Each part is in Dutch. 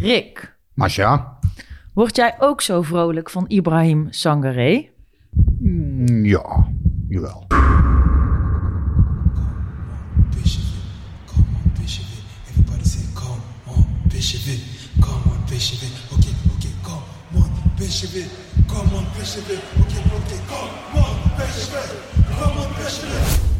Rick, Masha? word jij ook zo vrolijk van Ibrahim Sangaré? Mm, Ja, jawel. Come on, come on,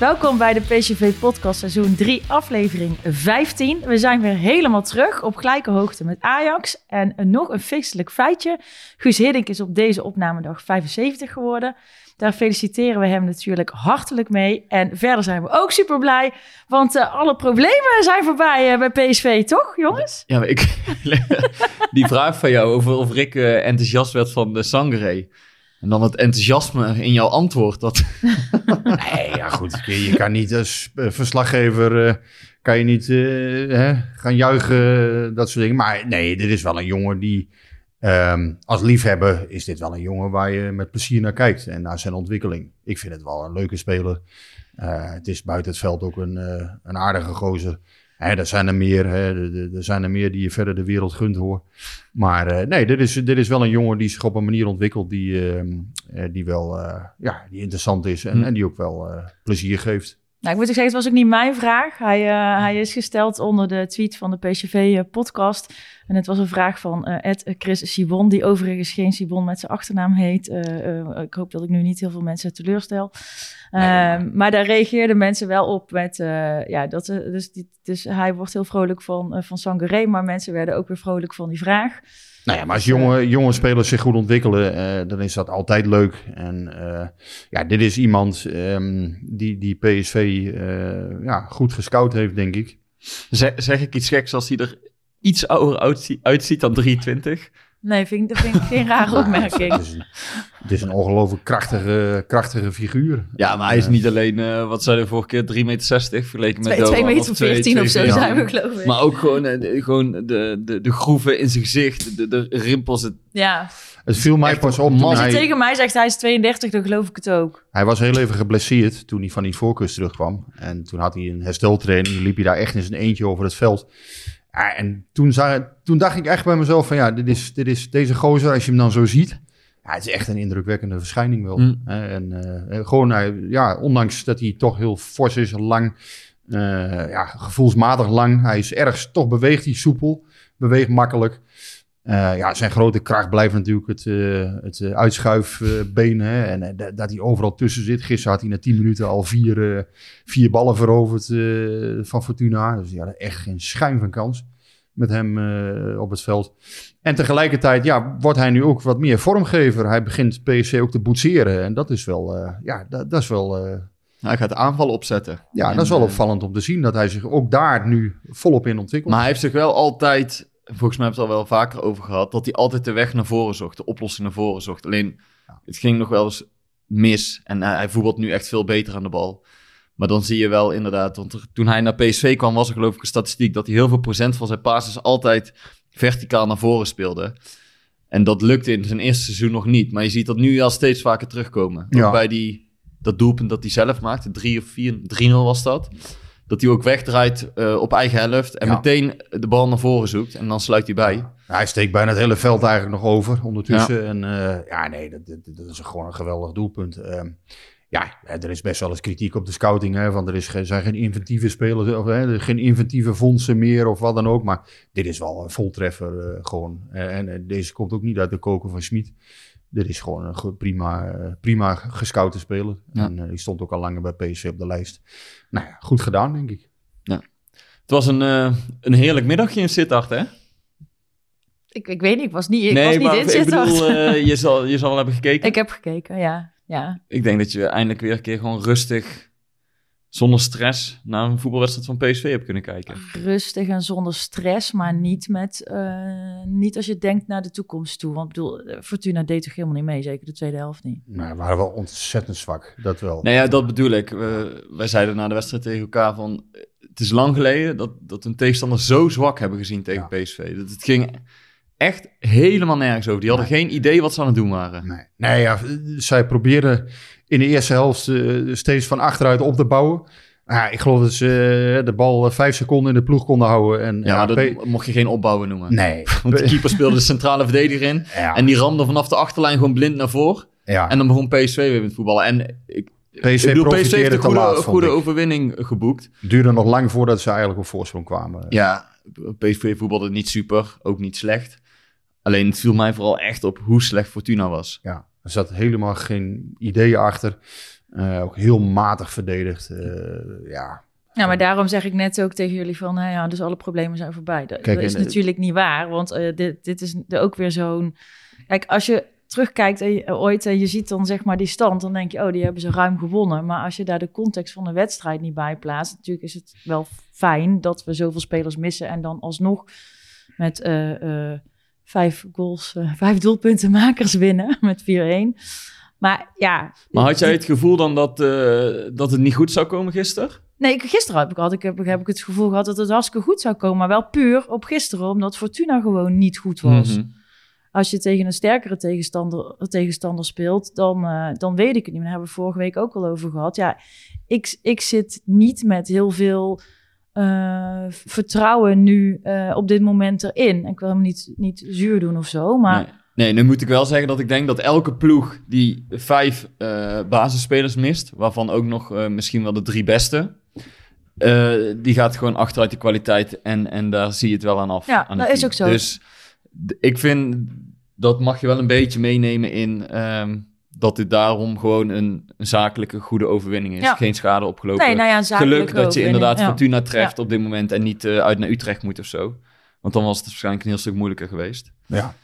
Welkom bij de PCV Podcast seizoen 3, aflevering 15. We zijn weer helemaal terug op gelijke hoogte met Ajax. En nog een feestelijk feitje. Guus Hiddink is op deze opnamedag 75 geworden. Daar feliciteren we hem natuurlijk hartelijk mee. En verder zijn we ook super blij, want eh, alle problemen zijn voorbij eh, bij PSV, toch jongens? Ja, ik, die vraag van jou over of Rick eh, enthousiast werd van de Sangre. En dan het enthousiasme in jouw antwoord. Dat, Nee, ja goed. Je, kan niet als eh, verslaggever eh, kan je niet eh, hè, gaan juichen, dat soort dingen. Maar nee, dit is wel een jongen die... ehm, als liefhebber is dit wel een jongen waar je met plezier naar kijkt. En naar zijn ontwikkeling. Ik vind het wel een leuke speler. Het is buiten het veld ook een, een aardige gozer. Hè, er zijn er meer. Hè, er- zijn er meer die je verder de wereld gunt hoor. Maar eh, nee, dit is, dit is wel een jongen die zich op een manier ontwikkelt die, ehm, eh, die wel eh, ja, die interessant is en, Hm. en die ook wel plezier geeft. Nou, ik moet zeggen, het was ook niet mijn vraag. Hij, hij is gesteld onder de tweet van de PCV-podcast. En het was een vraag van eh Ed Chris Sibon, die overigens geen Sibon met zijn achternaam heet. Eh, eh, ik hoop dat ik nu niet heel veel mensen teleurstel. Ehm, maar daar reageerden mensen wel op met, eh, ja, dat, eh, dus, die, dus hij wordt heel vrolijk van, eh, van Sangaré, maar mensen werden ook weer vrolijk van die vraag. Nou ja, maar als jonge, jonge spelers zich goed ontwikkelen, eh, dan is dat altijd leuk. En eh, ja, dit is iemand ehm, die, die PSV eh, ja, goed gescout heeft, denk ik. zeg, zeg ik iets geks als hij er iets ouder uitzie- uitziet dan 23? Nee, vind ik, dat vind ik geen rare opmerking. Het is een, het is een ongelooflijk krachtige, krachtige figuur. Ja, maar hij is niet alleen, eh, wat zei de vorige keer, 3,60 meter vergeleken met 2 Doan, meter of 14 of zo 2,14. zijn we, geloof ik. Maar ook gewoon, eh, de, gewoon de, de, de groeven in zijn gezicht, de, de rimpels. Het, ja. Het viel mij Echt pas op Als je hij, tegen mij zegt hij is 32, dan geloof ik het ook. hij was heel even geblesseerd toen hij van die voorkeurs terugkwam. En toen had hij een hersteltraining, liep hij daar echt in zijn eentje over het veld. Ja, en toen, za- toen dacht ik echt bij mezelf van ja, dit is, dit is deze gozer, als je hem dan zo ziet. Ja, het is echt een indrukwekkende verschijning wel. Mm. Hè, En eh, gewoon, ja, ondanks dat hij toch heel fors is, lang, eh, ja, gevoelsmatig lang. Hij is erg, toch beweegt hij soepel, beweegt makkelijk. Eh, ja, zijn grote kracht blijft natuurlijk het, eh het eh, uitschuifbeen. hè, en dat- hij overal tussen zit. Gisteren had hij na 10 minuten al vier, vier ballen veroverd van Fortuna. Dus ja, echt geen schijn van kans met hem op het veld. En tegelijkertijd ja, wordt hij nu ook wat meer vormgever. Hij begint PSC ook te boetseren. En dat is wel, ja, dat, dat is wel, hij gaat de aanval opzetten. ja, En, dat is wel opvallend om te zien. Dat hij zich ook daar nu volop in ontwikkelt. Maar hij heeft zich wel altijd, volgens mij hebben we het al wel vaker over gehad, dat hij altijd de weg naar voren zocht, de oplossing naar voren zocht. Alleen, het ging nog wel eens mis en hij, hij voetbalt nu echt veel beter aan de bal. Maar dan zie je wel inderdaad, want er- toen hij naar PSV kwam was er geloof ik een statistiek dat hij heel veel procent van zijn passes altijd verticaal naar voren speelde. En dat lukte in zijn eerste seizoen nog niet. Maar je ziet dat nu al steeds vaker terugkomen. Ook Ja. bij die, dat doelpunt dat hij zelf maakte, 3 of 4, 3-0 was dat. Dat hij ook wegdraait eh, op eigen helft en Ja. meteen de bal naar voren zoekt. En dan sluit hij bij. Hij steekt bijna het hele veld eigenlijk nog over ondertussen. En eh, ja, nee, dat, dat, dat is gewoon een geweldig doelpunt. Ehm, ja, er is best wel eens kritiek op de scouting. Hè, van er is, zijn geen inventieve spelers, of hè, geen inventieve fondsen meer of wat dan ook. Maar dit is wel een voltreffer eh, gewoon. En deze komt ook niet uit de koker van Schmid. Dit is gewoon een prima, eh, prima gescoute speler. Ja. En eh, die stond ook al langer bij PSV op de lijst. Nou ja, goed gedaan, denk ik. Het was een, eh, een heerlijk middagje in Sittard, hè? Ik, ik weet niet, ik was niet, ik nee, was niet maar in ik Sittard. bedoel, je, zal, je zal wel hebben gekeken. ik heb gekeken, ja. ja. Ik denk dat je eindelijk weer een keer gewoon rustig, zonder stress, naar een voetbalwedstrijd van PSV hebt kunnen kijken. Rustig en zonder stress, maar niet, met, eh, niet als je denkt naar de toekomst toe. Want ik bedoel, Fortuna deed toch helemaal niet mee, zeker de tweede helft niet. Maar we waren wel ontzettend zwak, dat wel. Nou ja, dat bedoel ik. We, wij zeiden na de wedstrijd tegen elkaar van... Het is lang geleden dat, dat een tegenstander zo zwak hebben gezien tegen PSV. Dat het ging echt helemaal nergens over. Die hadden geen idee wat ze aan het doen waren. Nee, nee ja, zij probeerden in de eerste helft eh, steeds van achteruit op te bouwen. Ja, ik geloof dat ze eh, de bal eh, vijf seconden in de ploeg konden houden. En, Ja, dat mocht je geen opbouwen noemen. Nee. Want de keeper speelde de centrale verdediger in. Ja. En die ramde vanaf de achterlijn gewoon blind naar voren. ja. En dan begon PSV weer met voetballen. En ik, PSV ik bedoel, PSV heeft een goede, laat, goede overwinning geboekt. duurde nog lang voordat ze eigenlijk op voorsprong kwamen. Ja, PSV voetbalde niet super, ook niet slecht. Alleen het viel mij vooral echt op hoe slecht Fortuna was. Ja, er zat helemaal geen ideeën achter. Eh, ook heel matig verdedigd. Eh, ja, Ja, maar daarom zeg ik net ook tegen jullie van, nou ja, dus alle problemen zijn voorbij. Dat, Kijk, dat is en, eh, natuurlijk niet waar, want dit, dit is ook weer zo'n... Kijk, als je terugkijkt en je, ooit en je ziet dan zeg maar die stand, dan denk je, oh, die hebben ze ruim gewonnen. Maar als je daar de context van de wedstrijd niet bij plaatst, natuurlijk is het wel fijn dat we zoveel spelers missen en dan alsnog met vijf goals, eh, vijf doelpuntenmakers winnen met 4-1. Maar ja, Maar had jij het gevoel dan dat, eh, dat het niet goed zou komen gisteren? Nee, ik, gisteren heb ik, had ik, heb, heb ik het gevoel gehad dat het hartstikke goed zou komen. Maar wel puur op gisteren, omdat Fortuna gewoon niet goed was. Mhm. Als je tegen een sterkere tegenstander, tegenstander speelt, dan, eh, dan weet ik het niet. Daar hebben we vorige week ook al over gehad. Ja, ik, ik zit niet met heel veel eh, vertrouwen nu eh, op dit moment erin. Ik wil hem niet, niet zuur doen of zo, maar... Nee. nee, nu moet ik wel zeggen dat ik denk dat elke ploeg die vijf eh, basisspelers mist, waarvan ook nog misschien wel de drie beste, die gaat gewoon achteruit de kwaliteit en, en daar zie je het wel aan af. Ja, aan dat is ook zo. Dus ik vind dat mag je wel een beetje meenemen in ehm, dat dit daarom gewoon een, een zakelijke goede overwinning is. Ja. Geen schade opgelopen. Nee, nou ja, Geluk dat je inderdaad ja. Fortuna treft Ja. op dit moment en niet eh, uit naar Utrecht moet of zo. Want dan was het waarschijnlijk een heel stuk moeilijker geweest. Ja,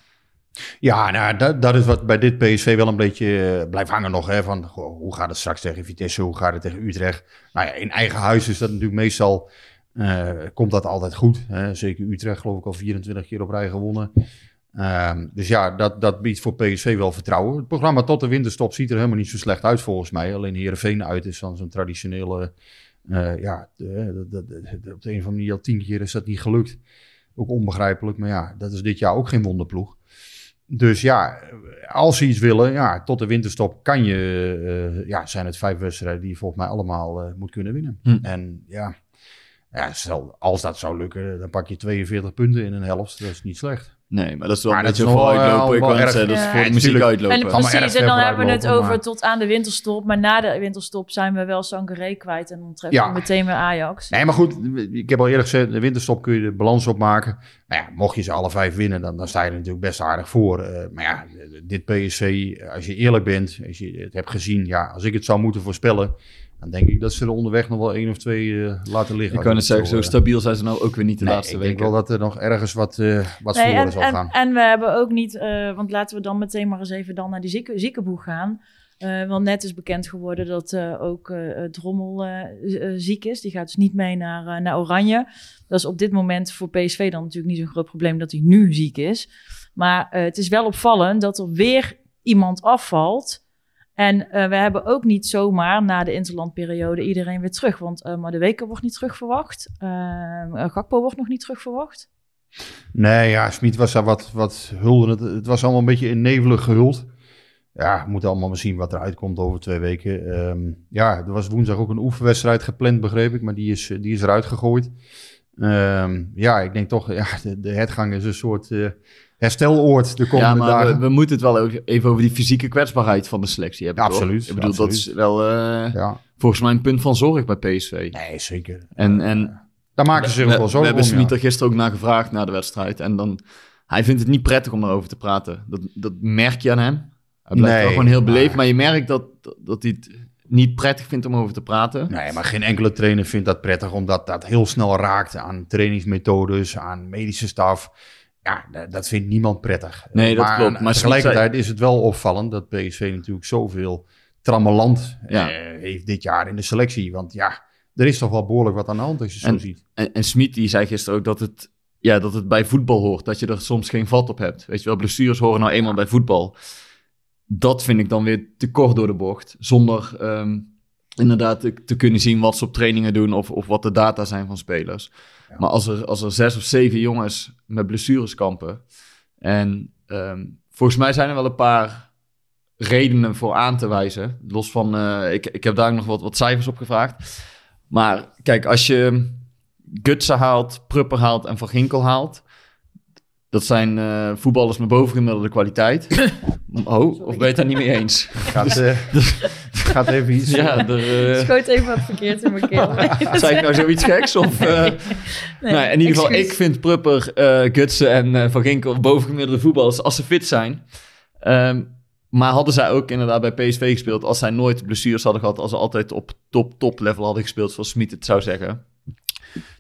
ja nou, dat, dat is wat bij dit PSV wel een beetje eh, blijft hangen nog. Hè, van, goh, hoe gaat het straks tegen Vitesse, hoe gaat het tegen Utrecht? Nou ja, in eigen huis is dat natuurlijk meestal, eh, komt dat altijd goed. Hè? Zeker Utrecht geloof ik al 24 keer op rij gewonnen. Ehm, dus ja, dat, dat biedt voor PSV wel vertrouwen. Het programma tot de winterstop ziet er helemaal niet zo slecht uit volgens mij. Alleen Heerenveen uit is dan zo'n traditionele... eh, ja, de, de- de- de- op de een of andere manier al tien keer is dat niet gelukt. Ook onbegrijpelijk, maar ja, dat is dit jaar ook geen wonderploeg. Dus ja, als ze iets willen, ja, tot de winterstop kan je, eh, ja, zijn het vijf wedstrijden die je volgens mij allemaal eh, moet kunnen winnen. Hm. En ja, ja stel, als dat zou lukken, dan pak je 42 punten in een helft. Dat is niet slecht. Nee, maar dat is wel Maar een beetje vooruitlopen. eh, Ik erg- zeggen, dat is Ja, voor de muziek uitlopen. En precies, en dan hebben we het over maar- tot aan de winterstop. Maar na de winterstop zijn we wel Sangaré kwijt. En dan treffen Ja. we meteen weer Ajax. Nee, maar goed, ik heb al eerder gezegd, de winterstop kun je de balans opmaken. Nou ja, mocht je ze alle vijf winnen, dan, dan sta je er natuurlijk best aardig voor. Eh, maar ja, dit PSV, als je eerlijk bent, als je het hebt gezien, ja, als ik het zou moeten voorspellen, dan denk ik dat ze er onderweg nog wel één of twee eh, laten liggen. Ik kan het zeggen, zo stabiel zijn ze nou ook weer niet de nee, laatste ik weken. denk wel dat er nog ergens wat, eh wat Nee, voor en, zal en, gaan. en we hebben ook niet, eh, want laten we dan meteen maar eens even dan naar die zieke, ziekenboeg gaan. Eh, want net is bekend geworden dat eh, ook Drommel ziek is. Die gaat dus niet mee naar, eh, naar Oranje. Dat is op dit moment voor PSV dan natuurlijk niet zo'n groot probleem dat hij nu ziek is. Maar eh, het is wel opvallend dat er weer iemand afvalt. En eh, we hebben ook niet zomaar na de interlandperiode iedereen weer terug. Want eh maar de Weken wordt niet terug verwacht. Eh, Gakpo wordt nog niet terug verwacht. Nee, ja, Smit was daar wat, wat hulde. Het, het was allemaal een beetje in nevelig gehuld. Ja, we moeten allemaal maar zien wat eruit komt over twee weken. Ehm, ja, er was woensdag ook een oefenwedstrijd gepland, begreep ik. Maar die is, die is eruit gegooid. Ehm, ja, ik denk toch, ja, de, de hertgang is een soort hersteloord de Ja, komende maar dagen. we, we moeten het wel ook even over die fysieke kwetsbaarheid van de selectie hebben. Ja, absoluut, Ik bedoel, dat is wel eh, ja, volgens mij een punt van zorg bij PSV. nee, zeker. En, en Daar maken ze zich we, wel we zorgen hebben. Smit er gisteren ook naar gevraagd na de wedstrijd. En dan, hij vindt het niet prettig om daarover te praten. Dat, dat merk je aan hem. Hij blijft Nee, wel gewoon heel beleefd, maar- maar je merkt dat, dat hij het niet prettig vindt om over te praten. Nee, maar geen enkele trainer vindt dat prettig, omdat dat heel snel raakt aan trainingsmethodes, aan medische staf. Ja, dat, vindt niemand prettig. Nee, dat maar klopt. Maar tegelijkertijd is het wel opvallend dat PSV natuurlijk zoveel trammeland Ja. eh, heeft dit jaar in de selectie. Want ja, er is toch wel behoorlijk wat aan de hand als je En- zo ziet. En, en Smit die zei gisteren ook dat het, ja, dat het bij voetbal hoort. Dat je er soms geen vat op hebt. Weet je wel, blessures horen nou eenmaal bij voetbal. Dat vind ik dan weer te kort door de bocht. Zonder ehm, inderdaad te, te kunnen zien wat ze op trainingen doen of, of wat de data zijn van spelers. Ja. Maar als er, als er zes of zeven jongens met blessures kampen. En ehm, volgens mij zijn er wel een paar redenen voor aan te wijzen. Los van, eh, ik, ik heb daar nog wat, wat cijfers op gevraagd. Maar kijk, als je Gutsen haalt, Prupper haalt en Van Ginkel haalt. Dat zijn eh, voetballers met bovengemiddelde kwaliteit. Oh, of ben je het daar niet mee eens? Gaat, eh, gaat even iets. Ja, er, eh, Schoot even wat verkeerd in mijn keel. zei ik nou zoiets geks? Of, eh, Nee, nou, in ieder geval, ik vind Prupper, eh Gutsen en eh, Van Ginkel bovengemiddelde voetballers als ze fit zijn. Ehm, maar hadden zij ook inderdaad bij PSV gespeeld als zij nooit blessures hadden gehad, als ze altijd op top, top level hadden gespeeld, zoals Smit het zou zeggen.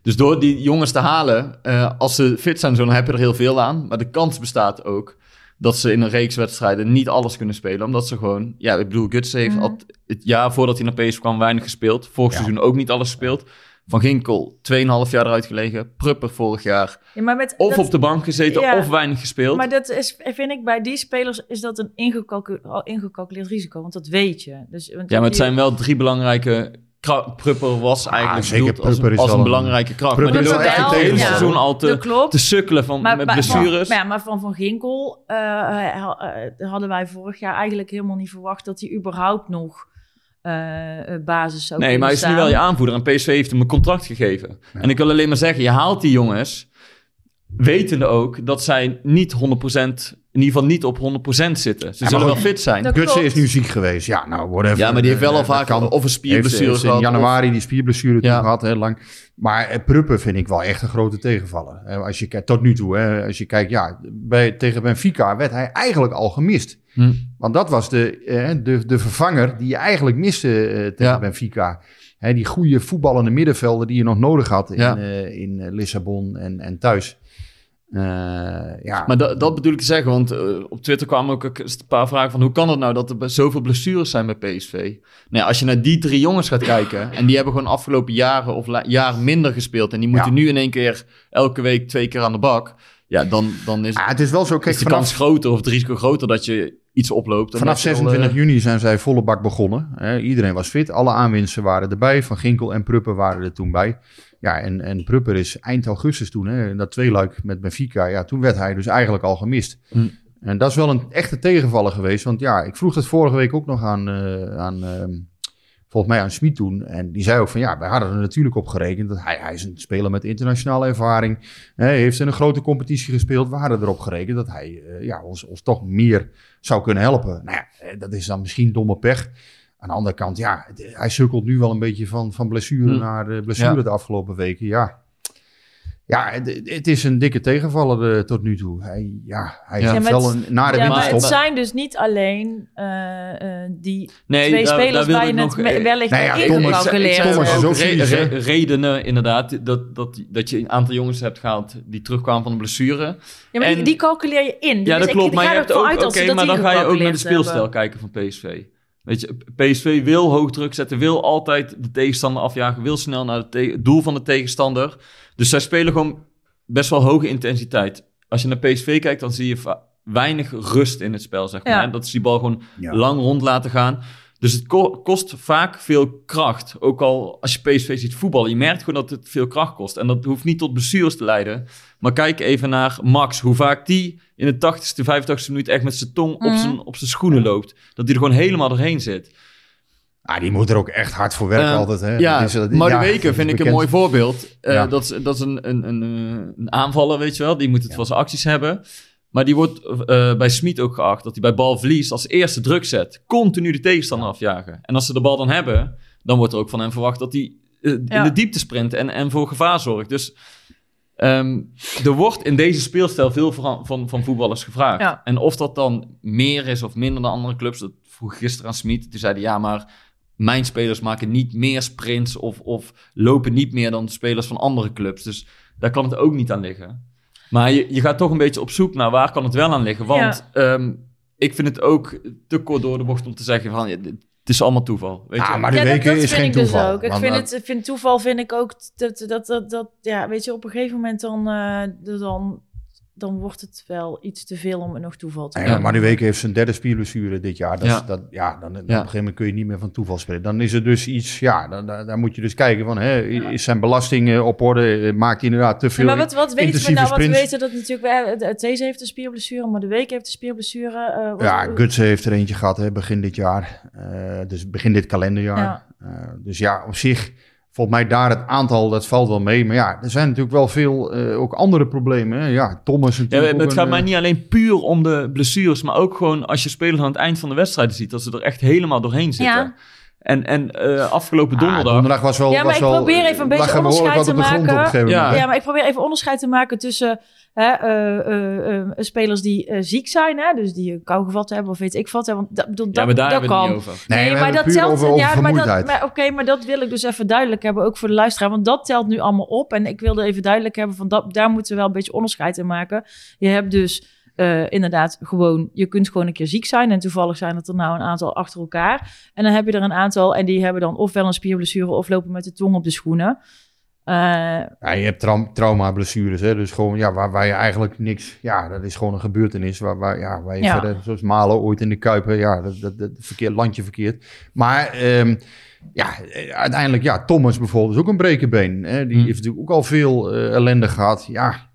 Dus door die jongens te halen, eh, als ze fit zijn, zo, dan heb je er heel veel aan. Maar de kans bestaat ook dat ze in een reeks wedstrijden niet alles kunnen spelen. Omdat ze gewoon, ja, ik bedoel, Gutsen heeft Mhm. al het jaar voordat hij naar PSV kwam weinig gespeeld. Vorig Ja. seizoen ook niet alles gespeeld. Van Ginkel, 2,5 jaar eruit gelegen. Prupper vorig jaar. Ja, maar met, Of dat- op de bank gezeten, Ja. of weinig gespeeld. Maar dat is, vind ik bij die spelers is dat een ingecalcu- al ingecalculeerd risico, want dat weet je. Dus, want ja, maar het die- zijn wel drie belangrijke... Prupper was eigenlijk bedoeld als, een belangrijke kracht. Prupper maar die loopt het hele seizoen al te, te sukkelen van, met blessures. Van, ja, maar van Van Ginkel eh, eh, hadden wij vorig jaar eigenlijk helemaal niet verwacht dat hij überhaupt nog eh, basis zou Nee, maar hij is nu wel je aanvoerder en PSV heeft hem een contract gegeven. En ik wil alleen maar zeggen, je haalt die jongens, wetende ook dat zij niet 100%, in ieder geval niet op 100% zitten. Ze zullen wel fit zijn. Gutsen is nu ziek geweest. Ja, nou, whatever. Ja, maar die heeft wel Eh, al vaak kan. of een spierblessure heeft in gehad. of- januari die spierblessure toen Ja. gehad, heel lang. Maar eh, Pruppen vind ik wel echt een grote tegenvaller. Eh, Als je kijkt, tot nu toe, hè, als je kijkt, ja, bij, tegen Benfica werd hij eigenlijk al gemist. Hm. Want dat was de, de, de vervanger die je eigenlijk miste eh, tegen Ja. Benfica. Hè, die goede voetballende middenvelden die je nog nodig had in, Ja. eh, in Lissabon en, en thuis. Eh, ja, Maar dat, dat bedoel ik te zeggen, want eh, op Twitter kwamen ook een paar vragen van... hoe kan het nou dat er zoveel blessures zijn bij PSV? Nou ja, als je naar die drie jongens gaat kijken... en die hebben gewoon afgelopen jaren of jaar minder gespeeld... en die moeten Ja. nu in één keer elke week twee keer aan de bak... ja, dan, dan is, Ah, het is wel zo, kijk, is de vanaf, kans groter of het risico groter dat je iets oploopt. Vanaf dat je al, 26 eh, juni zijn zij volle bak begonnen. Iedereen was fit. Alle aanwinsten waren erbij. Van Ginkel en Prupper waren er toen bij. Ja, en, en Prupper is eind augustus toen, hè, in dat tweeluik met Benfica. Ja, toen werd hij dus eigenlijk al gemist. Hm. En dat is wel een echte tegenvaller geweest. Want ja, ik vroeg het vorige week ook nog aan, eh, aan ehm, volgens mij aan Smit toen. En die zei ook van ja, wij hadden er natuurlijk op gerekend. Dat hij, hij is een speler met internationale ervaring. Hij heeft in een grote competitie gespeeld. We hadden erop gerekend dat hij eh, ja, ons, ons toch meer zou kunnen helpen. Nou ja, eh, dat is dan misschien domme pech. Aan de andere kant, ja, het- hij sukkelt nu wel een beetje van, van blessure Hm. naar eh, blessure Ja. de afgelopen weken. Ja, ja het, het is een dikke tegenvaller eh, tot nu toe. Hij, ja, hij Ja. heeft Ja, wel het- een nare Ja, maar het zijn dus niet alleen eh, eh, die Nee, twee daar- spelers daar waar je ik het nog, me- eh, wellicht nou ja, re- redenen inderdaad dat, dat, dat je een aantal jongens hebt gehaald die terugkwamen van een blessure. Ja, maar die, en- die calculeer je in. Ja, Dus dat ik- klopt. ik Maar ga je hebt ook, uit oké, maar dan ga je ook naar de speelstijl hebben. kijken van PSV. Weet je, PSV wil hoog druk zetten, wil altijd de tegenstander afjagen, wil snel naar het doel van de tegenstander. Dus zij spelen gewoon best wel hoge intensiteit. Als je naar PSV kijkt, dan zie je weinig rust in het spel, zeg maar. Ja. hè. Dat is die bal gewoon Ja. lang rond laten gaan. Dus het ko- kost vaak veel kracht. Ook al als je PSV ziet voetballen, je merkt gewoon dat het veel kracht kost. En dat hoeft niet tot blessures te leiden. Maar kijk even naar Max, hoe vaak die in de 80ste, 85ste minuut echt met zijn tong op Mhm. zijn op zijn schoenen loopt. Dat hij er gewoon helemaal doorheen zit. Ah, die moet er ook echt hard voor werken Eh, altijd. Hè. Ja, Dat is- ja, vind ik een mooi voorbeeld. Eh, Ja. dat, is, dat is een, een, een, een aanvaller, weet je wel. Die moet het voor zijn acties hebben. Maar die wordt eh, bij Smit ook geacht dat hij bij balverlies als eerste druk zet. Continu de tegenstander afjagen. En als ze de bal dan hebben, dan wordt er ook van hem verwacht dat hij eh, in de diepte sprint en, en voor gevaar zorgt. Dus ehm, er wordt in deze speelstijl veel van, van, van voetballers gevraagd. Ja. En of dat dan meer is of minder dan andere clubs, dat vroeg gisteren aan Smit. Die zeiden ja, maar mijn spelers maken niet meer sprints of, of lopen niet meer dan de spelers van andere clubs. Dus daar kan het ook niet aan liggen. Maar je, je gaat toch een beetje op zoek naar waar kan het wel aan liggen. Want ehm, ik vind het ook te kort door de bocht om te zeggen van ja, dit- het is allemaal toeval. Weet Ja, je? maar de ja, weken dat is vind geen ik dus toeval. ook. Ik vind, het, ik vind toeval vind ik ook dat, dat, dat, dat ja, weet je, op een gegeven moment dan, eh, dan, dan wordt het wel iets te veel om het nog toeval te Ja, maar die weken heeft zijn derde spierblessure dit jaar. Dat, Ja. is, dat, ja, dan, op een gegeven moment kun je niet meer van toeval spelen. Dan is er dus iets, ja, dan, dan, dan moet je dus kijken van, hè, is zijn belasting eh, op orde? Eh, Maakt hij inderdaad te Ja, veel maar wat, wat weten we nou? Wat we weten dat natuurlijk, we- de- These heeft een spierblessure, maar de Week heeft een spierblessure. eh, wat- Ja, Gutsen heeft er eentje gehad hè, begin dit jaar. Eh, dus begin dit kalenderjaar. Ja. Eh, dus ja, op zich, volgens mij daar het aantal, dat valt wel mee. Maar ja, er zijn natuurlijk wel veel eh, ook andere problemen. Hè. Ja, Thomas Ja, natuurlijk het ook gaat een, mij eh, niet alleen puur om de blessures, maar ook gewoon als je spelers aan het eind van de wedstrijd ziet, dat ze er echt helemaal doorheen zitten. Ja. En, en eh, afgelopen ah, donderdag, donderdag was wel Ja, maar was ik wel, probeer even een beetje er behoorlijk onderscheid te maken. Ja. maar ik probeer even onderscheid te maken tussen hè, eh, eh, eh, spelers die eh, ziek zijn, hè, dus die een kou gevat hebben of weet ik wat. Hè, want dat, bedoel, ja, dat, maar daar dat hebben we kan. het niet over. Nee, maar dat telt. over, over ja, dat, maar, Oké, maar dat wil ik dus even duidelijk hebben, ook voor de luisteraar. Want dat telt nu allemaal op. En ik wilde even duidelijk hebben van dat, daar moeten we wel een beetje onderscheid in maken. Je hebt dus eh, inderdaad gewoon, je kunt gewoon een keer ziek zijn. En toevallig zijn het er nou een aantal achter elkaar. En dan heb je er een aantal en die hebben dan ofwel een spierblessure of lopen met de tong op de schoenen. Eh, Ja, je hebt trau trauma-blessures, hè? dus gewoon ja, waar, waar je eigenlijk niks... Ja, dat is gewoon een gebeurtenis waar, waar, ja, waar je Ja. verder... Zoals Malen ooit in de Kuip, hè, ja, dat, dat, dat verkeerd, landje verkeerd. Maar ehm, ja, uiteindelijk, ja, Thomas bijvoorbeeld is ook een brekenbeen. Hè? Die Hm. heeft natuurlijk ook al veel eh, ellende gehad. Ja,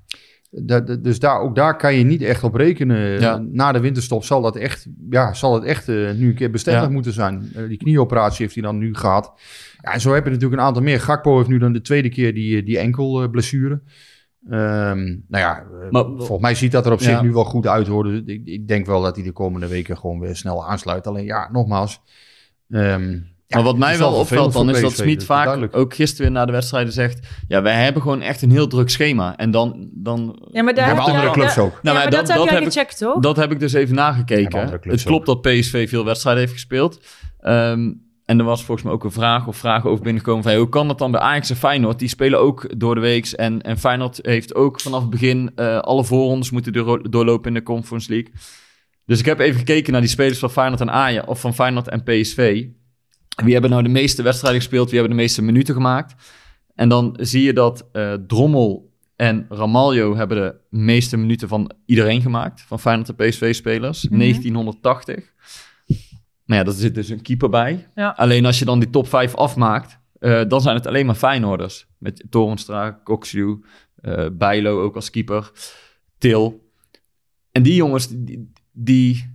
dus daar, ook daar kan je niet echt op rekenen. Ja. Na de winterstop zal dat echt, ja, zal het echt eh, nu een keer bestendig Ja. moeten zijn. Eh, die knieoperatie heeft hij dan nu gehad. Ja, en zo heb je natuurlijk een aantal meer. Gakpo heeft nu dan de tweede keer die, eh, die enkelblessure. Ehm nou ja, Maar- volgens mij ziet dat er op zich nu wel goed uit. Hoor. Dus ik, ik denk wel dat hij de komende weken gewoon weer snel aansluit. Alleen ja, nogmaals. ehm, maar wat mij wel opvalt dan is dat Smit is vaak duidelijk. ook gisteren weer na de wedstrijden zegt, ja, wij hebben gewoon echt een heel druk schema. En dan... dan ja, maar daar hebben andere clubs ook. Nou, maar maar dat, dat- heb jij gecheckt, toch? Dat heb ik dus even nagekeken. Het klopt dat PSV veel wedstrijden heeft gespeeld. Ehm, en er was volgens mij ook een vraag of vragen over binnengekomen van... hey, hoe kan dat dan bij Ajax en Feyenoord? Die spelen ook door de weeks. En, en Feyenoord heeft ook vanaf het begin eh, alle voorrondes moeten doorlo- doorlopen in de Conference League. Dus ik heb even gekeken naar die spelers van Feyenoord en Ajax... of van Feyenoord en PSV. Wie hebben nou de meeste wedstrijden gespeeld? Wie hebben de meeste minuten gemaakt? En dan zie je dat eh, Drommel en Ramaljo hebben de meeste minuten van iedereen gemaakt. Van Feyenoord en PSV-spelers. Mhm. 1980. Maar ja, daar zit dus een keeper bij. Ja. Alleen als je dan die top 5 afmaakt, eh, dan zijn het alleen maar Feyenoorders. Met Torenstra, Coxiu, eh Bijlo ook als keeper, Til. En die jongens, die, die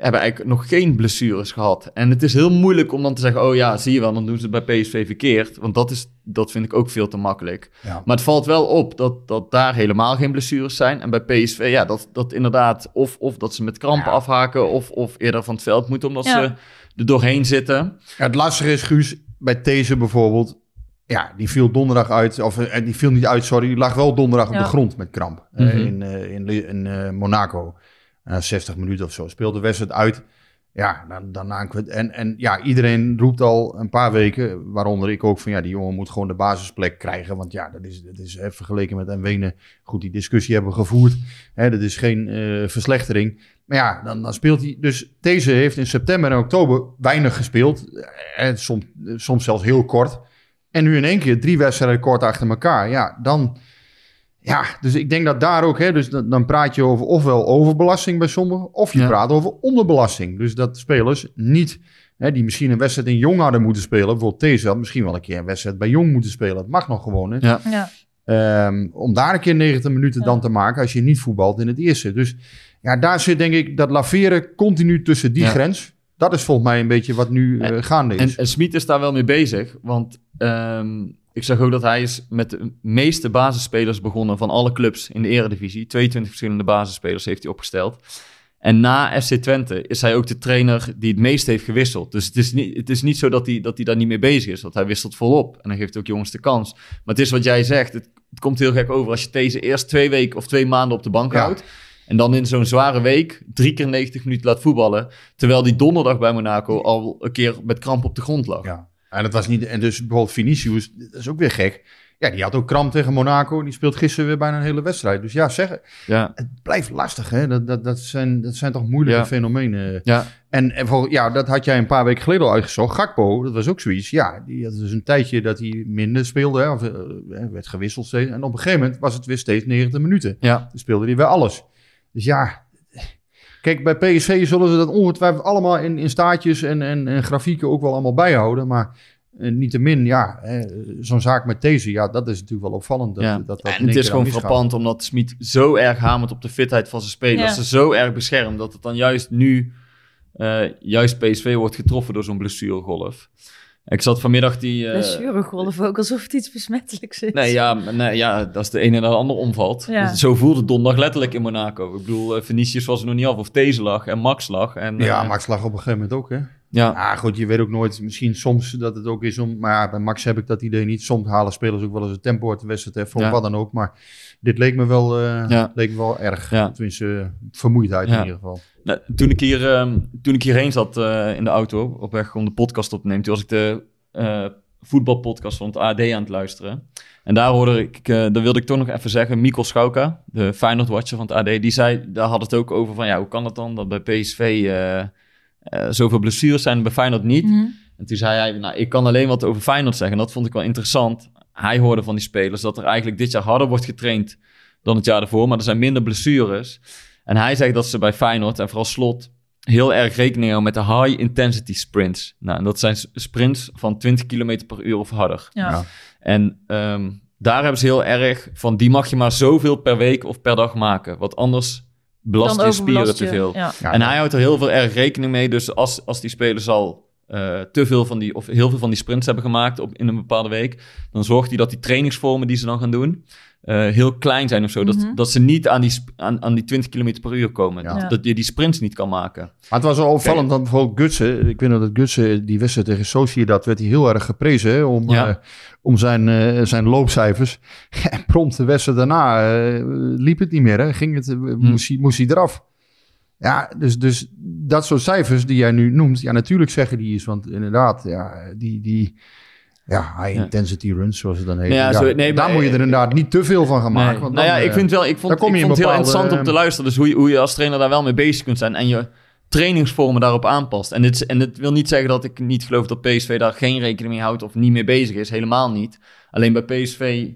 hebben eigenlijk nog geen blessures gehad. En het is heel moeilijk om dan te zeggen, oh ja, zie je wel, dan doen ze het bij PSV verkeerd. Want dat, is, dat vind ik ook veel te makkelijk. Ja. Maar het valt wel op dat, dat daar helemaal geen blessures zijn. En bij PSV, ja, dat, dat inderdaad, of, of dat ze met krampen Ja. afhaken, of, of eerder van het veld moeten, omdat Ja. ze er doorheen zitten. Ja, het lastige is, Guus, bij These bijvoorbeeld. Ja, die viel donderdag uit. Of eh, die viel niet uit, sorry. Die lag wel donderdag op de grond met kramp. eh, Mhm. in eh, in, in eh, Monaco. Eh, 60 minuten of zo. Speelde de wedstrijd uit. Ja, dan, daarna en, en ja, iedereen roept al een paar weken, waaronder ik ook, van ja, die jongen moet gewoon de basisplek krijgen. Want ja, dat is, dat is hè, vergeleken met Nwene, goed, die discussie hebben gevoerd. Hè, dat is geen eh, verslechtering. Maar ja, dan, dan speelt hij. Dus deze heeft in september en oktober weinig gespeeld. En soms, soms zelfs heel kort. En nu in één keer drie wedstrijden kort achter elkaar. Ja, dan. Ja, dus ik denk dat daar ook, hè, dus dan, dan praat je over ofwel overbelasting bij sommigen, of je Ja. praat over onderbelasting. Dus dat spelers niet, hè, die misschien een wedstrijd in Jong hadden moeten spelen, bijvoorbeeld deze had misschien wel een keer een wedstrijd bij Jong moeten spelen. Dat mag nog gewoon, hè. Ja. Ja. Ehm, om daar een keer 90 minuten Ja. dan te maken als je niet voetbalt in het eerste. Dus ja, daar zit denk ik dat laveren continu tussen die Ja. grens. Dat is volgens mij een beetje wat nu eh, gaande En, is. en Smit is daar wel mee bezig, want ehm, ik zag ook dat hij is met de meeste basisspelers begonnen van alle clubs in de eredivisie. 22 verschillende basisspelers heeft hij opgesteld. En na FC Twente is hij ook de trainer die het meest heeft gewisseld. Dus het is niet, het is niet zo dat hij, dat hij daar niet mee bezig is, want hij wisselt volop. En hij geeft ook jongens de kans. Maar het is wat jij zegt, het, het komt heel gek over als je deze eerst twee weken of twee maanden op de bank Ja. houdt. En dan in zo'n zware week drie keer 90 minuten laat voetballen. Terwijl die donderdag bij Monaco al een keer met kramp op de grond lag. Ja. En dat was niet. En dus bijvoorbeeld Vinicius, dat is ook weer gek. Ja, die had ook kramp tegen Monaco. Die speelt gisteren weer bijna een hele wedstrijd. Dus ja, zeg, Ja, het blijft lastig. Hè? Dat, dat, dat, zijn, dat zijn toch moeilijke Ja. fenomenen. ja, En, en voor, ja, dat had jij een paar weken geleden al uitgezocht. Gakpo, dat was ook zoiets. Ja, die had dus een tijdje dat hij minder speelde. Hè, of eh, werd gewisseld steeds. En op een gegeven moment was het weer steeds 90 minuten. ja. Dan speelde hij weer alles. Dus ja, kijk, bij PSV zullen ze dat ongetwijfeld allemaal in, in staartjes en, en, en grafieken ook wel allemaal bijhouden. Maar eh, niettemin, ja, eh, zo'n zaak met deze, ja, dat is natuurlijk wel opvallend. Dat, ja. dat, en het is gewoon frappant omdat Smit zo erg hamert op de fitheid van zijn spelers. Ja. Ze zo erg beschermt dat het dan juist nu, eh, juist PSV wordt getroffen door zo'n blessuregolf. Ik zat vanmiddag die... eh, Blessuregolf ook, alsof het iets besmettelijks is. Nee, ja, nee, ja, dat is de ene naar de ander omvalt. Ja. Zo voelde het donderdag letterlijk in Monaco. Ik bedoel, eh, Vinicius was er nog niet af of deze lag en Max lag. En, Ja, eh, Max lag op een gegeven moment ook, hè. ja, Ja, goed, je weet ook nooit, misschien soms dat het ook is om... Maar ja, bij Max heb ik dat idee niet. Soms halen spelers ook wel eens het tempo uit de wedstrijd, hè, voor Ja. wat dan ook. Maar dit leek me wel, eh, Ja. leek me wel erg. Ja. Tenminste, vermoeidheid Ja. in ieder geval. Nou, toen, ik hier, ehm, toen ik hierheen zat eh, in de auto, op weg om de podcast op te nemen, toen was ik de eh, voetbalpodcast van het AD aan het luisteren. En daar hoorde ik, eh daar wilde ik toch nog even zeggen, Mikkel Schauka, de Feyenoord-watcher van het AD, die zei, daar had het ook over van, ja, hoe kan het dan dat bij PSV zoveel blessures zijn en bij Feyenoord niet? Mhm. En toen zei hij, nou, ik kan alleen wat over Feyenoord zeggen. En dat vond ik wel interessant. Hij hoorde van die spelers dat er eigenlijk dit jaar harder wordt getraind dan het jaar ervoor. Maar er zijn minder blessures. En hij zegt dat ze bij Feyenoord en vooral Slot heel erg rekening houden met de high intensity sprints. Nou, en dat zijn sprints van 20 km per uur of harder. Ja. Ja. En ehm, daar hebben ze heel erg van, die mag je maar zoveel per week of per dag maken. Want anders belast je spieren te veel. Ja. Ja, en hij houdt er heel veel erg rekening mee. Dus als, als die spelers al eh, te veel van die, of heel veel van die sprints hebben gemaakt op, in een bepaalde week, dan zorgt hij dat die trainingsvormen die ze dan gaan doen, eh, heel klein zijn of zo. Mhm. dat, dat ze niet aan die, aan, aan die 20 km per uur komen. Ja. Dat, dat je die sprints niet kan maken. Maar het was wel opvallend dat bijvoorbeeld Gutsen, ik weet nog dat Gutsen, die wedstrijd tegen Sociedad, werd hij heel erg geprezen hè, om, Ja. eh, om zijn, eh, zijn loopcijfers. En prompt de wedstrijd daarna eh, liep het niet meer, hè. Ging het, eh, moest, hij, moest hij eraf. Ja, dus, dus dat soort cijfers die jij nu noemt, ja natuurlijk zeggen die is, want inderdaad, ja, die, die ja, high Ja. intensity runs, zoals het dan heet. Ja, zo- nee, daar maar- moet je er inderdaad niet te veel van gaan maken. Nee. Want nou dan, ja, ik eh, vind wel, ik vond, ik vond het heel interessant om te eh, luisteren. Dus hoe je, hoe je als trainer daar wel mee bezig kunt zijn en je trainingsvormen daarop aanpast. En dit, en dit wil niet zeggen dat ik niet geloof dat PSV daar geen rekening mee houdt of niet mee bezig is. Helemaal niet. Alleen bij PSV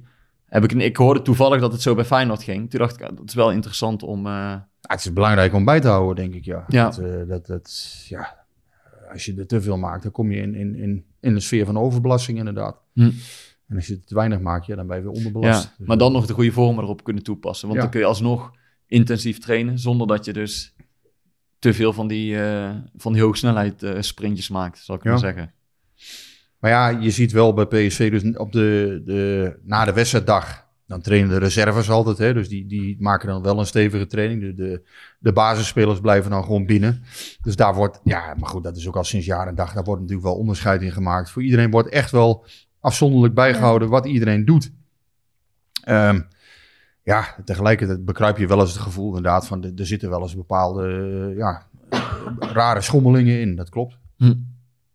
heb ik, een- ik hoorde toevallig dat het zo bij Feyenoord ging. Toen dacht ik, ah, dat is wel interessant om... eh, Ja, het is belangrijk om bij te houden, denk ik, ja. Ja. Dat, eh, dat, dat, ja. Als je er te veel maakt, dan kom je in, in, in, in de sfeer van overbelasting inderdaad. Hm. En als je het te weinig maakt, ja, dan ben je weer onderbelast. ja, Dus, maar dan nog de goede vormen erop kunnen toepassen. Want Ja. dan kun je alsnog intensief trainen zonder dat je dus te veel van die, eh, van die hoogsnelheid eh, sprintjes maakt, zal ik Ja. maar zeggen. Maar ja, je ziet wel bij PSV, dus op de, de, na de wedstrijddag, dan trainen de reserves altijd. Hè, dus die, die maken dan wel een stevige training. De, de, de basisspelers blijven dan gewoon binnen. Dus daar wordt, ja, maar goed, dat is ook al sinds jaar en dag, daar wordt natuurlijk wel onderscheid in gemaakt. Voor iedereen wordt echt wel afzonderlijk bijgehouden wat iedereen doet. Ehm, ja, tegelijkertijd bekruip je wel eens het gevoel inderdaad van, er zitten wel eens bepaalde, eh, ja, rare schommelingen in. Dat klopt. Hm.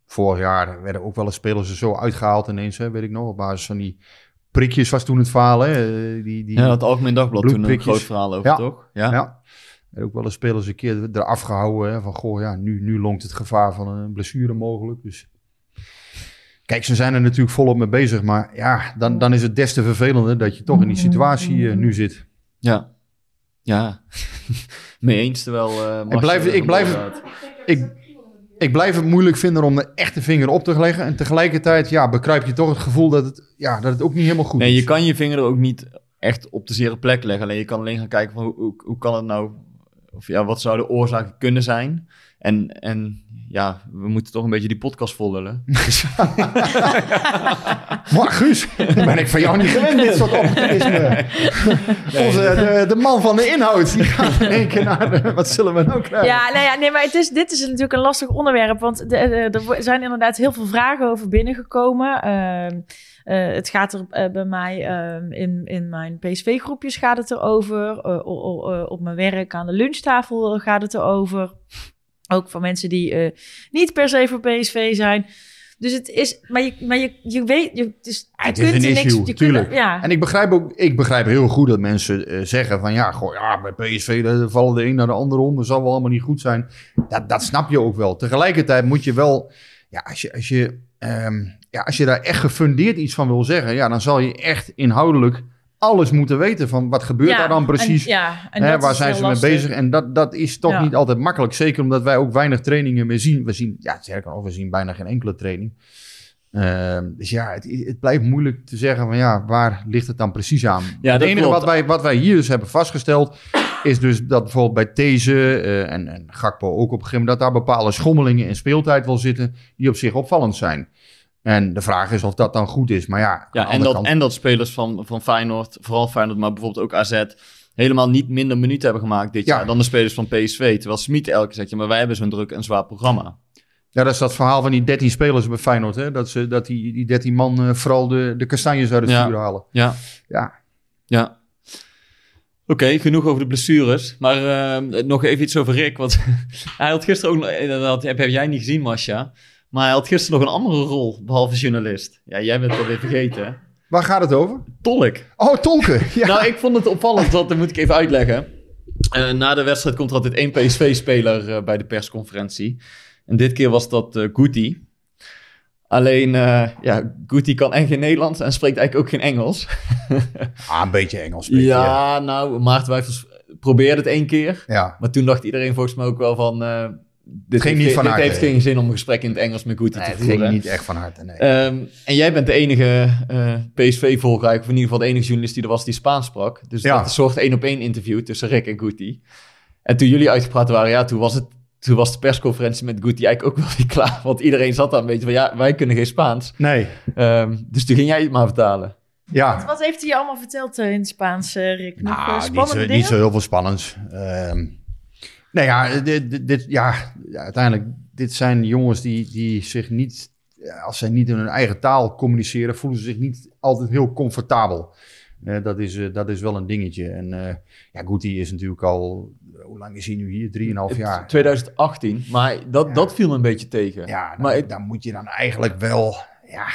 Vorig jaar werden ook wel eens spelers er zo uitgehaald ineens, hè, weet ik nog, op basis van die prikjes was toen het verhaal. Hè, eh, die, die, Ja, het Algemeen Dagblad toen een bloedprikjes. groot verhaal over, Ja. toch? Ja. ja. En ook wel eens spelers een keer eraf gehouden. Hè, van, goh, ja, nu, nu longt het gevaar van een blessure mogelijk. Dus kijk, ze zijn er natuurlijk volop mee bezig. Maar ja, dan, dan is het des te vervelender dat je toch in die situatie eh, nu zit. Ja. Ja. Mee eens, terwijl... eh, Marcel blijf- ik blijf-. Ik, ik blijf het moeilijk vinden om de echte vinger op te leggen. En tegelijkertijd ja, bekruip je toch het gevoel dat het, ja, dat het ook niet helemaal goed Nee, is. je kan je vinger er ook niet echt op de zere plek leggen. Alleen je kan alleen gaan kijken van hoe, hoe, hoe kan het nou... Of ja, wat zou de oorzaak kunnen zijn? En, en ja, we moeten toch een beetje die podcast vollullen. Maar Guus, ben ik van jou niet gewend, dit soort optimisme. Onze, de, de man van de inhoud, die gaat in één keer naar de, wat zullen we nou krijgen? Ja, nou ja, nee, maar het is, dit is natuurlijk een lastig onderwerp. Want de, de- er zijn inderdaad heel veel vragen over binnengekomen. Ehm, eh, het gaat er eh, bij mij ehm, in, in mijn PSV-groepjes gaat het erover. Eh, eh, op mijn werk aan de lunchtafel gaat het erover. Ook van mensen die eh, niet per se voor PSV zijn. Dus het is, maar je, maar je, je weet, je, is, je het is kunt een er niks, issue, kunt- tuurlijk. ja. En ik begrijp ook, ik begrijp heel goed dat mensen eh, zeggen van ja, goh, ja, bij PSV daar vallen de een naar de ander om, dat zal wel allemaal niet goed zijn. Dat, dat snap je ook wel. Tegelijkertijd moet je wel, ja, als je, als je, ehm, ja, als je daar echt gefundeerd iets van wil zeggen, ja, dan zal je echt inhoudelijk alles moeten weten van wat gebeurt Ja, daar dan precies. En, ja, en Hè, waar zijn ze mee bezig? En dat, dat is toch Ja. niet altijd makkelijk. Zeker omdat wij ook weinig trainingen meer zien. We zien, ja, sterker nog, we zien bijna geen enkele training. Ehm, dus ja, het, het blijft moeilijk te zeggen van ja, waar ligt het dan precies aan? Ja, het enige klopt. wat wij, wat wij hier dus hebben vastgesteld, is dus dat bijvoorbeeld bij These eh, en, en Gakpo ook op een gegeven moment, dat daar bepaalde schommelingen in speeltijd wel zitten, die op zich opvallend zijn. En de vraag is of dat dan goed is. Maar ja, Ja, en dat, kant- en dat spelers van, van Feyenoord, vooral Feyenoord, maar bijvoorbeeld ook AZ, helemaal niet minder minuten hebben gemaakt dit Ja. jaar dan de spelers van PSV. Terwijl Smit elke zegt, ja, maar wij hebben zo'n druk en zwaar programma. Ja, dat is dat verhaal van die 13 spelers bij Feyenoord. Hè? Dat, ze, dat die, die 13 man eh, vooral de, de kastanjes uit het Ja. vuur halen. Ja, Ja, ja. Oké, genoeg over de blessures. Maar eh, nog even iets over Rick. Want hij had gisteren ook, nog- dat heb, heb jij niet gezien, Masha. Maar hij had gisteren nog een andere rol, behalve journalist. Ja, jij bent dat weer vergeten. hè? waar gaat het over? Tolk. Oh, tolken. Ja. Nou, ik vond het opvallend, dat, dat moet ik even uitleggen. Eh, na de wedstrijd komt er altijd één PSV-speler eh, bij de persconferentie. En dit keer was dat eh Guti. Alleen, eh ja, Guti kan echt geen Nederlands en spreekt eigenlijk ook geen Engels. ah, een beetje Engels spreken. Ja. ja, nou, Maarten Wijfels probeerde het één keer. ja. Maar toen dacht iedereen volgens mij ook wel van... dit Ging heeft, niet van dit harte. heeft geen zin om een gesprek in het Engels met Nee, te het voeren. ging niet echt van harte. Nee. Ehm, en jij bent de enige eh, PSV-volger, of in ieder geval de enige journalist die er was die Spaans sprak. Dus Ja. dat soort één-op-één interview tussen Rick en Guti. En toen jullie uitgepraat waren, ja, toen was, het, toen was de persconferentie met Guti eigenlijk ook wel weer klaar. Want iedereen zat dan een beetje van, ja, wij kunnen geen Spaans. nee. Ehm, dus toen ging jij het maar vertalen. Ja. Wat heeft hij je allemaal verteld eh, in het Spaans, eh, Rick? Nog Nou, niet spannende zo, niet zo heel veel spannends. Ehm nou ja, dit, dit, ja, uiteindelijk, dit zijn jongens die, die zich niet, als zij niet in hun eigen taal communiceren, voelen ze zich niet altijd heel comfortabel. Eh, dat, is, eh, dat is wel een dingetje. En eh ja, Guti is natuurlijk al, hoe lang is hij nu hier? Drieënhalf jaar. 2018, maar dat, Ja. dat viel me een beetje tegen. Ja, dan, maar dan moet je dan eigenlijk wel, ja,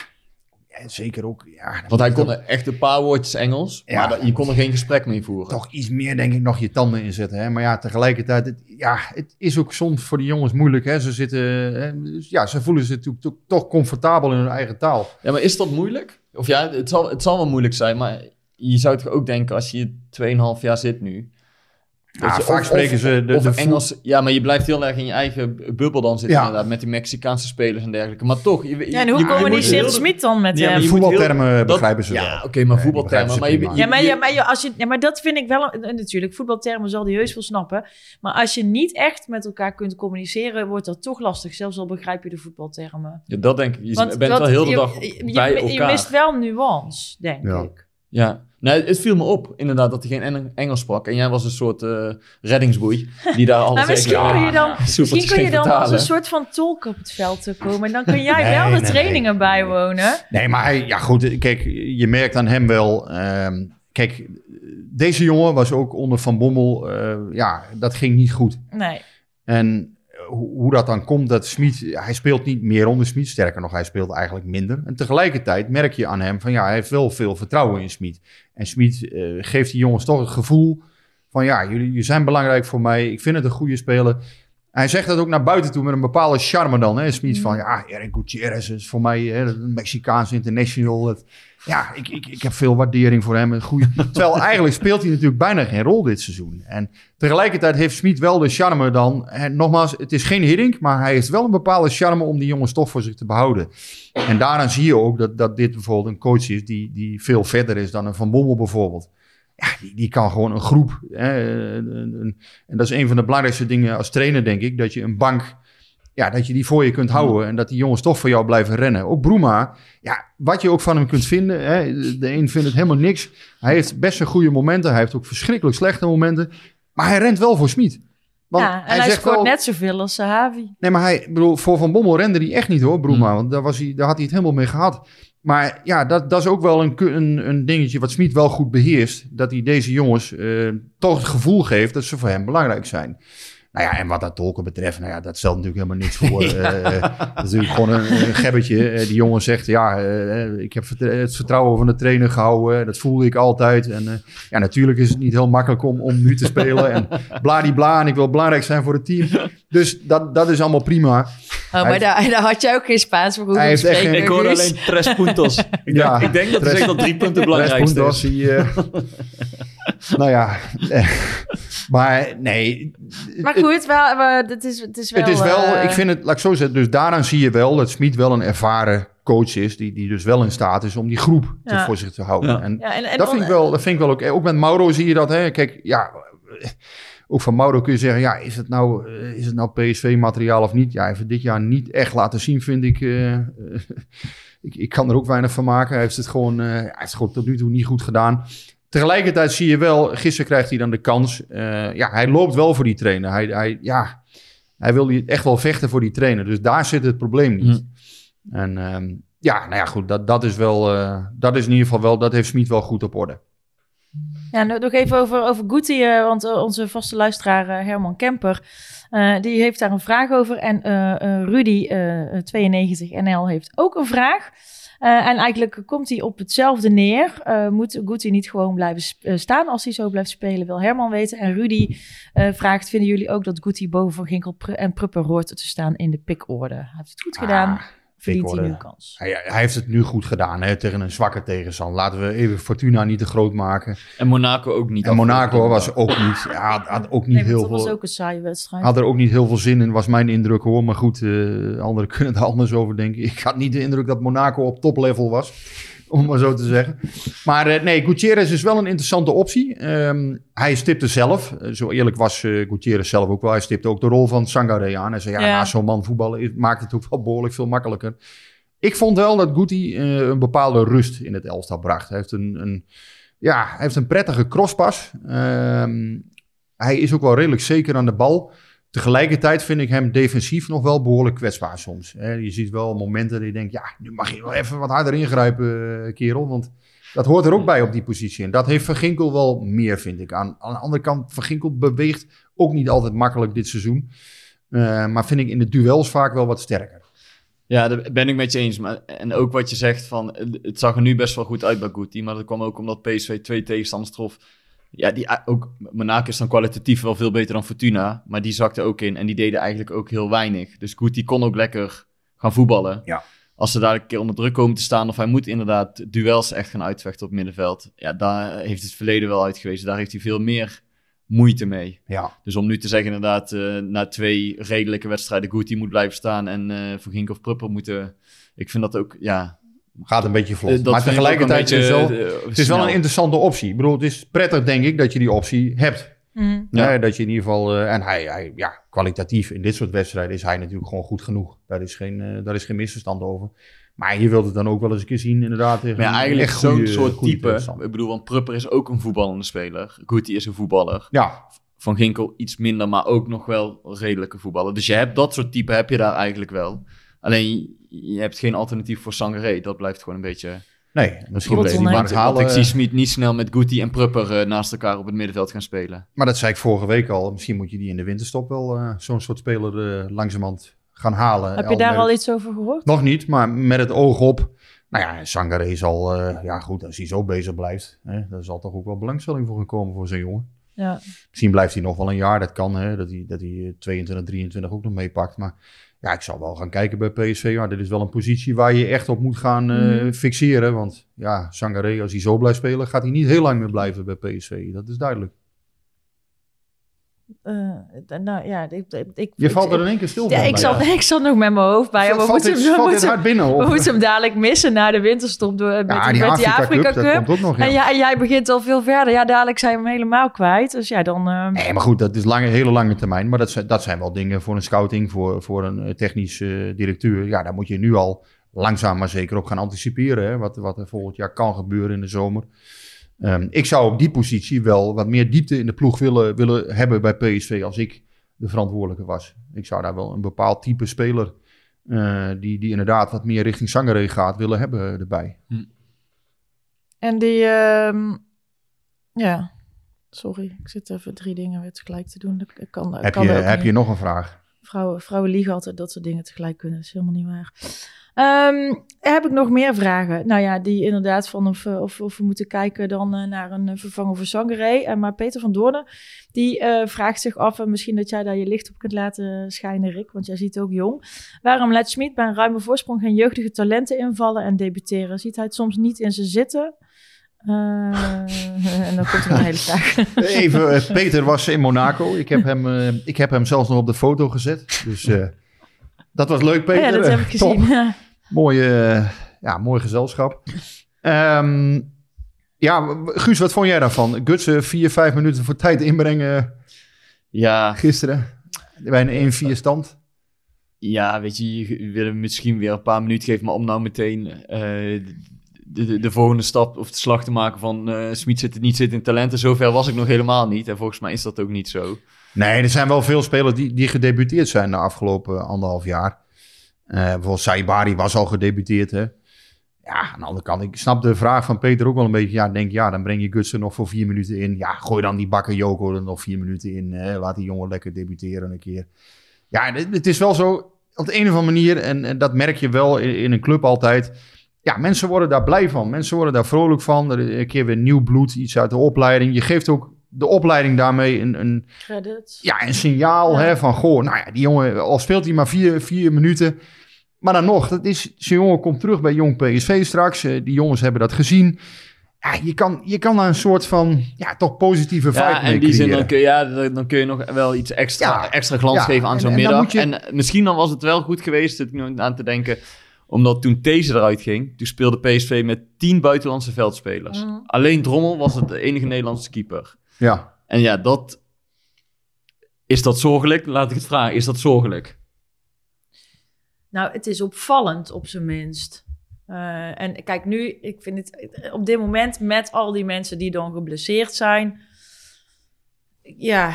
zeker ook, ja. want hij kon echt een paar woordjes Engels, Ja. maar dat- je kon er geen gesprek mee voeren. toch iets meer, denk ik, nog je tanden inzetten. Hè? Maar ja, tegelijkertijd, het, ja, het is ook soms voor die jongens moeilijk. Hè? Ze zitten, hè, dus ja, ze voelen zich to- toch comfortabel in hun eigen taal. Ja, maar is dat moeilijk? Of ja, het zal, het zal wel moeilijk zijn, maar je zou toch ook denken als je hier 2,5 jaar zit nu. Ja, je vaak of- spreken ze de- Engels. Ja, maar je blijft heel erg in je eigen bu- bubbel dan zitten, Ja. inderdaad, met die Mexicaanse spelers en dergelijke. Maar toch, je, je, Ja, en hoe communiceert heel- Smit dan met Ja, hem? heel- voetbaltermen dat- begrijpen ze Ja, wel. oké, maar die voetbaltermen. Maar Ja, maar, ja, als je, ja, maar dat vind ik wel... een- natuurlijk, voetbaltermen zal die heus wel snappen. Maar als je niet echt met elkaar kunt communiceren... wordt dat toch lastig. Zelfs al begrijp je de voetbaltermen. ja, dat denk ik. Je Want bent dat- wel heel de dag je, bij je, elkaar. je mist wel nuance, denk Ja. ik. Ja, nee, het viel me op inderdaad dat hij geen Eng- Engels sprak. En jij was een soort eh, reddingsboei die daar alles Nou, misschien even- kun je dan, misschien kun je dan als een soort van tolk op het veld te komen. En dan kun jij Nee, wel de nee, nee. trainingen bijwonen. Nee, maar hij, ja goed, kijk, je merkt aan hem wel. ehm, kijk, deze jongen was ook onder Van Bommel. eh, ja, dat ging niet goed. Nee. En hoe, dat dan komt, dat Smit, hij speelt niet meer onder Smit. Sterker nog, hij speelt eigenlijk minder. En tegelijkertijd merk je aan hem van ja, hij heeft wel veel vertrouwen in Smit. En Smit eh, geeft die jongens toch het gevoel van ja, jullie, jullie zijn belangrijk voor mij. Ik vind het een goede speler. Hij zegt dat ook naar buiten toe met een bepaalde charme dan. Hè? Smit van ja, Erik Gutierrez is voor mij hè, een Mexicaans international. Het- ja, ik, ik, ik heb veel waardering voor hem. Een goede... Terwijl eigenlijk speelt hij natuurlijk bijna geen rol dit seizoen. En tegelijkertijd heeft Smit wel de charme dan. En nogmaals, het is geen Hiddink, maar hij heeft wel een bepaalde charme om die jongens toch voor zich te behouden. En daaraan zie je ook dat, dat dit bijvoorbeeld een coach is die, die veel verder is dan een Van Bommel bijvoorbeeld. Ja, die, die kan gewoon een groep. Hè, een- een- en dat is een van de belangrijkste dingen als trainer, denk ik. Dat je een bank, ja, dat je die voor je kunt houden. En dat die jongens toch voor jou blijven rennen. Ook Broema, ja, wat je ook van hem kunt vinden. Hè, de een vindt het helemaal niks. Hij heeft best een goede momenten. Hij heeft ook verschrikkelijk slechte momenten. Maar hij rent wel voor Smit. Want ja, en hij, zegt scoort wel- net zoveel als Sahavi. Nee, maar hij, bedoel, voor Van Bommel rende hij echt niet hoor, Broema. Hmm. Want daar, was hij, daar had hij het helemaal mee gehad. Maar ja, dat, dat is ook wel een, een, een dingetje wat Smit wel goed beheerst. Dat hij deze jongens eh, toch het gevoel geeft dat ze voor hem belangrijk zijn. Nou ja, en wat dat tolken betreft, nou ja, dat stelt natuurlijk helemaal niks voor. Eh, dat is natuurlijk gewoon een, een gebbetje. Eh, die jongen zegt, ja, eh, ik heb het vertrouwen van de trainer gehouden. Dat voelde ik altijd. En eh, ja, natuurlijk is het niet heel makkelijk om, om nu te spelen. En bladibla, en ik wil belangrijk zijn voor het team. Dus dat, dat is allemaal prima. Oh, maar daar, daar had je ook geen Spaans voor Hij heeft echt geen- Ik hoorde Guus. alleen tres puntos. Ik, Ja, denk, ik denk dat tres- zegt dat drie punten het Tres belangrijkste puntos, is. die, eh, nou ja, eh, maar nee. Maar het- goed, wel, we- het, is, het is wel... Het is wel, eh, ik vind het, laat ik zo zeggen, dus daaraan zie je wel dat Smit wel een ervaren coach is, die, die dus wel in staat is om die groep te, voor zich te houden. Ja. En ja, en, en dat, vind ik wel, dat vind ik wel ook, ook met Mauro zie je dat, hè. Kijk, ja, ook van Mauro kun je zeggen, ja, is het nou, eh, is het nou PSV-materiaal of niet? Ja, hij heeft dit jaar niet echt laten zien, vind ik. eh, eh, ik, ik kan er ook weinig van maken. Hij heeft het gewoon, eh, hij heeft het gewoon tot nu toe niet goed gedaan. Tegelijkertijd zie je wel, gisteren krijgt hij dan de kans. eh, ja, hij loopt wel voor die trainer. Hij, hij, ja, hij wil hier echt wel vechten voor die trainer. Dus daar zit het probleem niet. En ehm, ja, nou ja, goed, dat, dat is wel, eh, dat is in ieder geval wel, dat heeft Smit wel goed op orde. Ja, nog nog even over, over Guti, eh, want onze vaste luisteraar Herman Kemper, eh, die heeft daar een vraag over. En eh, eh, Rudy, eh, 92 NL, heeft ook een vraag. Eh, en eigenlijk komt hij op hetzelfde neer. Eh, moet Guti niet gewoon blijven eh, staan als hij zo blijft spelen, wil Herman weten. En Rudy vraagt, vinden jullie ook dat Guti boven Van Ginkel en Prupper hoort te staan in de pikorde? Hij heeft het goed gedaan, Ah, verdient hij nu pikorde. een kans. Hij, hij heeft het nu goed gedaan hè, tegen een zwakke tegenstander. Laten we even Fortuna niet te groot maken. En Monaco ook niet. En Monaco was ook niet, ja, had, had ook niet Nee, heel dat was veel. ook een saaie wedstrijd. Had er ook niet heel veel zin in, was mijn indruk hoor. Maar goed, eh, anderen kunnen er anders over denken. Ik had niet de indruk dat Monaco op toplevel was. Om maar zo te zeggen. Maar eh, nee, Gutierrez is wel een interessante optie. Ehm, hij stipte zelf, eh, zo eerlijk was eh Gutierrez zelf ook wel. Hij stipte ook de rol van Sangare aan. Hij zei, ja, Ja. naast zo'n man voetballen maakt het ook wel behoorlijk veel makkelijker. Ik vond wel dat Guti een bepaalde rust in het elftal bracht. Hij heeft een, een, ja, hij heeft een prettige crosspas. Ehm, hij is ook wel redelijk zeker aan de bal. Tegelijkertijd vind ik hem defensief nog wel behoorlijk kwetsbaar soms. Je ziet wel momenten dat je denkt, ja, nu mag je wel even wat harder ingrijpen, eh, kerel. Want dat hoort er ook bij op die positie. En dat heeft Van Ginkel wel meer, vind ik. Aan, aan de andere kant, Van Ginkel beweegt ook niet altijd makkelijk dit seizoen. Eh, maar vind ik in de duels vaak wel wat sterker. Ja, daar ben ik met je eens. Maar, en ook wat je zegt van, het zag er nu best wel goed uit bij Guti. Maar dat kwam ook omdat PSV twee tegenstanders trof. Ja, die, ook, Monaco is dan kwalitatief wel veel beter dan Fortuna. Maar die zakte ook in en die deden eigenlijk ook heel weinig. Dus Guti kon ook lekker gaan voetballen. Ja. Als ze daar een keer onder druk komen te staan... of hij moet inderdaad duels echt gaan uitvechten op middenveld... ja, daar heeft het verleden wel uitgewezen. Daar heeft hij veel meer moeite mee. Ja, Dus om nu te zeggen inderdaad, eh, na twee redelijke wedstrijden, Guti moet blijven staan en eh Van Gink of Prupper moeten... Ik vind dat ook, ja... gaat een beetje vlot. eh, maar tegelijkertijd een is het wel, beetje, eh, het is wel een interessante optie. Ik bedoel, het is prettig, denk ik, dat je die optie hebt. Mhm. Ja. Ja. dat je in ieder geval, eh, en hij, hij, ja, kwalitatief in dit soort wedstrijden is hij natuurlijk gewoon goed genoeg. Daar is geen, eh, daar is geen misverstand over. Maar je wilt het dan ook wel eens een keer zien, inderdaad. Tegen Maar ja, eigenlijk zo'n soort goede type. Ik bedoel, want Prupper is ook een voetballende speler. Guti is een voetballer. Ja, Van Ginkel iets minder, maar ook nog wel redelijke voetballer. Dus je hebt dat soort type heb je daar eigenlijk wel. Alleen, je hebt geen alternatief voor Sangaré. Dat blijft gewoon een beetje... nee, misschien bleef het want halen. ik zie Smit niet snel met Guti en Prupper eh, naast elkaar op het middenveld gaan spelen. Maar dat zei ik vorige week al. Misschien moet je die in de winterstop wel eh, zo'n soort speler eh, langzamerhand gaan halen. Heb je daar al iets over gehoord? Nog niet, maar met het oog op. Nou ja, Sangare zal, eh, ja goed, als hij zo bezig blijft, hè, daar zal toch ook wel belangstelling voor gaan komen voor zo'n jongen. Ja. Misschien blijft hij nog wel een jaar, dat kan, hè, dat, hij, dat hij eh, 22, 23 ook nog meepakt. Maar ja, ik zal wel gaan kijken bij PSV. Maar dit is wel een positie waar je echt op moet gaan eh, Mhm. fixeren. Want ja, Sangare, als hij zo blijft spelen, gaat hij niet heel lang meer blijven bij PSV. Dat is duidelijk. Eh, nou ja, ik, ik, Je valt er in één keer stil Ja, ik zat, ik zat nog met mijn hoofd bij. We moeten, dit, hem- we valt dit moeten, hard binnen? we Of? moeten hem dadelijk missen na de winterstop door, met, Ja, die, met Afrika, Afrika Cup, Cup. dat komt ook nog. Ja. En, jij, en jij begint al veel verder. Ja, dadelijk zijn we hem helemaal kwijt. Dus ja, dan... eh, Nee, maar goed, dat is lange, hele lange termijn. Maar dat zijn, dat zijn wel dingen voor een scouting, voor, voor een eh, technisch eh, directeur. Ja, daar moet je nu al langzaam maar zeker op gaan anticiperen. Hè? Wat, wat er volgend jaar kan gebeuren in de zomer. Ehm, ik zou op die positie wel wat meer diepte in de ploeg willen, willen hebben bij PSV als ik de verantwoordelijke was. Ik zou daar wel een bepaald type speler eh, die, die inderdaad wat meer richting Zangeré gaat willen hebben erbij. En die... ehm, ja, sorry. Ik zit even drie dingen weer tegelijk te doen. Dat kan, dat Heb kan je, heb je nog een vraag? Vrouwen, vrouwen liegen altijd dat ze dingen tegelijk kunnen. Dat is helemaal niet waar. Ehm, heb ik nog meer vragen? Nou ja, die inderdaad van of, eh, of, we moeten kijken dan eh, naar een eh, vervanger voor Sangaré. Maar Peter van Doornen, die vraagt zich af, en misschien dat jij daar je licht op kunt laten schijnen, Rick, want jij ziet ook jong. Waarom laat Schmid bij een ruime voorsprong geen jeugdige talenten invallen en debuteren? Ziet hij het soms niet in zijn zitten? Eh, en dan komt er een hele vraag. Even, eh, Peter was in Monaco. Ik heb, hem, eh, ik heb hem zelfs nog op de foto gezet. Dus eh, dat was leuk, Peter. Oh ja, dat heb ik top. gezien. Ja. Mooie, ja, mooi gezelschap. Ehm, ja, Guus, wat vond jij daarvan? Gutsen vier, vijf minuten voor tijd inbrengen Ja, gisteren. Bij een 1-4 stand. ja, weet je, je wil hem misschien weer een paar minuten geven, maar om nou meteen eh, de, de, de volgende stap of de slag te maken van eh Smit zit niet zit in talenten. Zover was ik nog helemaal niet. En volgens mij is dat ook niet zo. Nee, er zijn wel veel spelers die, die gedebuteerd zijn de afgelopen anderhalf jaar. Eh bijvoorbeeld Saibari was al gedebuteerd, hè. Ja, aan de andere kant, ik snap de vraag van Peter ook wel een beetje. Ja, denk ja, dan breng je Gutsen nog voor vier minuten in. Ja, gooi dan die bakker Joko er nog vier minuten in. Laat die jongen lekker debuteren een keer. Ja, het, is wel zo, op de een of andere manier, en, en dat merk je wel in een club altijd. Ja, mensen worden daar blij van. Mensen worden daar vrolijk van. Er is een keer weer nieuw bloed, iets uit de opleiding. Je geeft ook de opleiding daarmee een, een, Credits. ja, een signaal Ja. hè, van, goh, nou ja, die jongen, al speelt hij maar vier, vier minuten. Maar dan nog, dat is, zo'n jongen komt terug bij Jong PSV straks. eh, die jongens hebben dat gezien. Ja, je kan, je kan daar een soort van, ja, toch positieve vibe Ja, mee en die zin, dan kun, je, ja, dan kun je nog wel iets extra, Ja. extra glans Ja, geven aan zo'n middag. je- En eh, misschien dan was het wel goed geweest, nu aan te denken, omdat toen These eruit ging, toen speelde PSV met tien buitenlandse veldspelers. Mhm. Alleen Drommel was het de enige Nederlandse keeper. Ja, En ja, dat... Is dat zorgelijk? Laat ik het vragen. Is dat zorgelijk? Nou, het is opvallend op zijn minst. Eh, en kijk, nu, ik vind het op dit moment met al die mensen die dan geblesseerd zijn. Ja,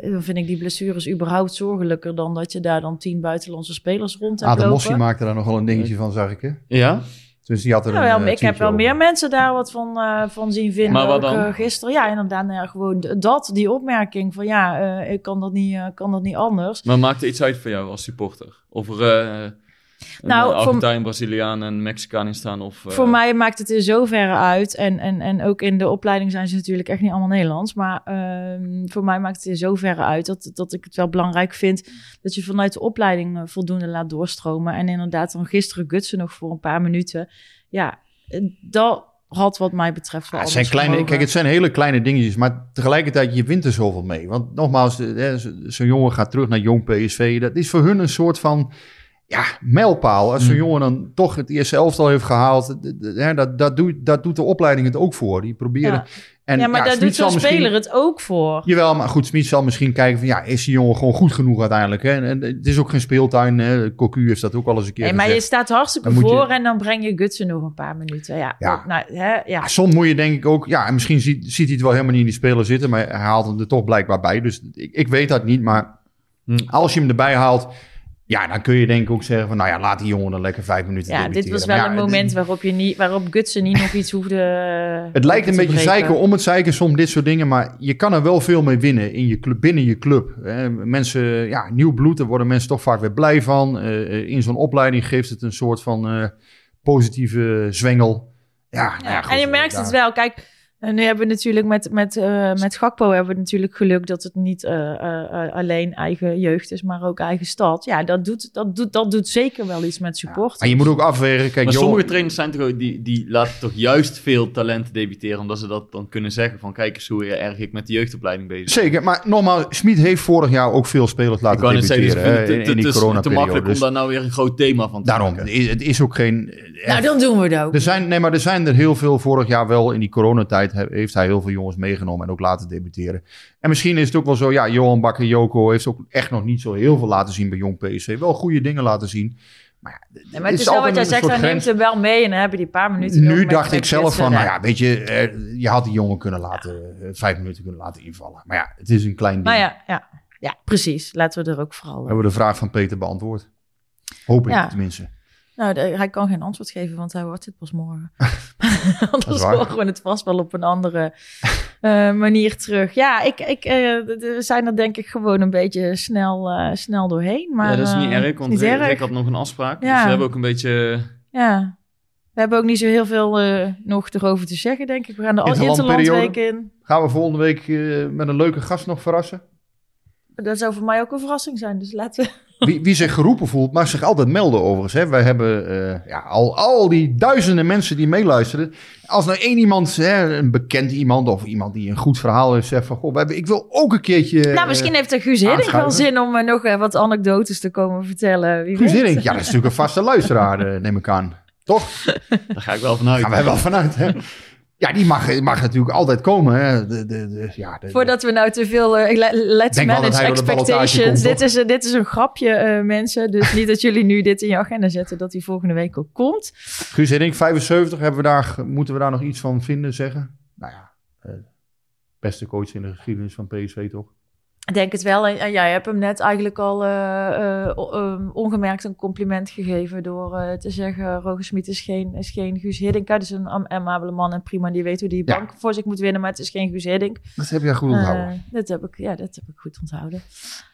dan vind ik die blessures überhaupt zorgelijker dan dat je daar dan tien buitenlandse spelers rond hebt Adam Mossi maakte daar nogal een dingetje van, zag ik. Hè? Ja? Dus die had er een, wel, eh, ik heb wel over. meer mensen daar wat van, eh, van zien vinden. Maar wat ook, dan? eh, gisteren. Ja, inderdaad, nou ja, gewoon dat, die opmerking van ja, eh, ik kan dat, niet, eh, kan dat niet anders. Maar maakt er iets uit voor jou als supporter? Of er Nou, een voor- Argentijn, Braziliaan en Mexicaan in staan? Of, eh, Voor mij maakt het in zoverre uit. En, en, en ook in de opleiding zijn ze natuurlijk echt niet allemaal Nederlands. Maar ehm, voor mij maakt het in zoverre uit dat, dat ik het wel belangrijk vind dat je vanuit de opleiding eh, voldoende laat doorstromen. En inderdaad, dan gisteren Gutsen nog voor een paar minuten. Ja, eh, dat had wat mij betreft wel Ja, het zijn kleine, kijk, het zijn hele kleine dingetjes, maar tegelijkertijd, je wint er zoveel mee. Want nogmaals, zo'n jongen gaat terug naar jong PSV. Dat is voor hun een soort van ja, mijlpaal. Als zo'n Hmm. jongen dan toch het eerste elftal heeft gehaald, hè, dat, dat, doet, dat doet de opleiding het ook voor. Die proberen... Ja. En, ja, maar daar Smit doet zo'n misschien- speler het ook voor. Jawel, maar goed, Smit zal misschien kijken van ja, is die jongen gewoon goed genoeg uiteindelijk? Hè? En, en het is ook geen speeltuin. Hè? Cocu heeft dat ook al eens een keer Nee, maar je staat hartstikke Dan moet je- voor en dan breng je Gutsen nog een paar minuten. Ja, Ja. Nou, hè, ja. Ja, soms moet je denk ik ook, ja, en misschien ziet, ziet hij het wel helemaal niet in die speler zitten, maar hij haalt hem er toch blijkbaar bij. Dus ik, ik weet dat niet, maar Hm. als je hem erbij haalt, ja, dan kun je denk ik ook zeggen van, nou ja, laat die jongen dan lekker vijf minuten Ja, dit was wel ja, een moment waarop, je niet, waarop Gutsen niet nog iets hoefde. Het lijkt een beetje zeiken om het zeiken, soms dit soort dingen, maar je kan er wel veel mee winnen in je club, binnen je club. Hè. Mensen, ja, nieuw bloed, daar worden mensen toch vaak weer blij van. Eh, eh, in zo'n opleiding geeft het een soort van eh, positieve zwengel. Ja, nou ja, Ja, goed, en je merkt daar- het wel. Kijk, En nu hebben we natuurlijk met, met, eh, met Gakpo hebben we natuurlijk geluk dat het niet eh, eh, alleen eigen jeugd is, maar ook eigen stad. Ja, dat doet, dat doet, dat doet zeker wel iets met support. Maar je moet ook afwegen. Kijk, maar joh, sommige trainers zijn toch ook, die, die laten toch juist veel talenten debuteren, omdat ze dat dan kunnen zeggen van kijk eens hoe erg ik met de jeugdopleiding bezig ben. Zeker, maar normaal, Smit heeft vorig jaar ook veel spelers Ik laten wou net zeggen, dus ik debuteren vind hè, het in, te- in die makkelijk om Dus daar nou weer een groot thema van te daarom, maken. het is- het is ook geen... echt- nou, dan doen we het ook. er zijn, nee, maar er zijn er heel veel vorig jaar wel in die coronatijd heeft hij heel veel jongens meegenomen en ook laten debuteren. En misschien is het ook wel zo, ja, Johan Bakker Joko heeft ook echt nog niet zo heel veel laten zien bij Jong PSV. Wel goede dingen laten zien. Maar ja, Ja, maar het is wel wat jij zegt, hij neemt hem wel mee en dan hebben die paar minuten. Nu dacht ik zelf van, nou ja. weet je, eh, je had die jongen kunnen laten, eh, vijf minuten kunnen laten invallen. Maar ja, het is een klein ding. Maar ja, ja, ja, precies. Laten we er ook vooral... We hebben de vraag van Peter beantwoord. Hoop ik tenminste. Nou, de- hij kan geen antwoord geven, want hij hoort dit pas morgen. Anders horen we het vast wel op een andere eh, manier terug. Ja, ik, ik, eh, we zijn er denk ik gewoon een beetje snel, eh, snel doorheen. Maar, ja, dat is niet erg, want niet Rick, erg. Rick had nog een afspraak. Ja. Dus we hebben ook een beetje... Ja. We hebben ook niet zo heel veel eh, nog erover te zeggen, denk ik. We gaan de. Interlandweek in. Gaan we volgende week eh, met een leuke gast nog verrassen? Dat zou voor mij ook een verrassing zijn. Dus laten we... Wie, wie zich geroepen voelt, mag zich altijd melden overigens. Hè. Wij hebben eh, ja, al, al die duizenden mensen die meeluisteren. Als nou één iemand, hè, een bekend iemand of iemand die een goed verhaal heeft, zegt van... Goh, we hebben, ik wil ook een keertje... nou, misschien eh, heeft de Guus Hiddink wel zin om eh, nog wat anekdotes te komen vertellen. Wie Guus weet. Hiddink, ja, dat is natuurlijk een vaste luisteraar, eh, neem ik aan. Toch? Daar ga ik wel vanuit. Gaan wij wel vanuit, hè? Ja, die mag, mag natuurlijk altijd komen, hè? De, de, de, ja, de, Voordat we nou te veel eh, le- let's Denk manage expectations. komt, dit, is, een- dit is een grapje, eh, mensen. Dus niet dat jullie nu dit in je agenda zetten, dat die volgende week ook komt. Guus Hiddink, 75, hebben we daar, moeten we daar nog iets van vinden, zeggen? Nou ja, eh, beste coach in de geschiedenis van PSV, toch? Ik denk het wel. En, en jij hebt hem net eigenlijk al eh, eh, ehm, ongemerkt een compliment gegeven door eh, te zeggen: Roger Smit is geen, is geen Guus Hiddink. Het is een am- amabele man en prima, die weet hoe die Ja. bank voor zich moet winnen, maar het is geen Guus Hiddink. Dat heb je goed onthouden. Dat, heb ik, ja, dat heb ik goed onthouden.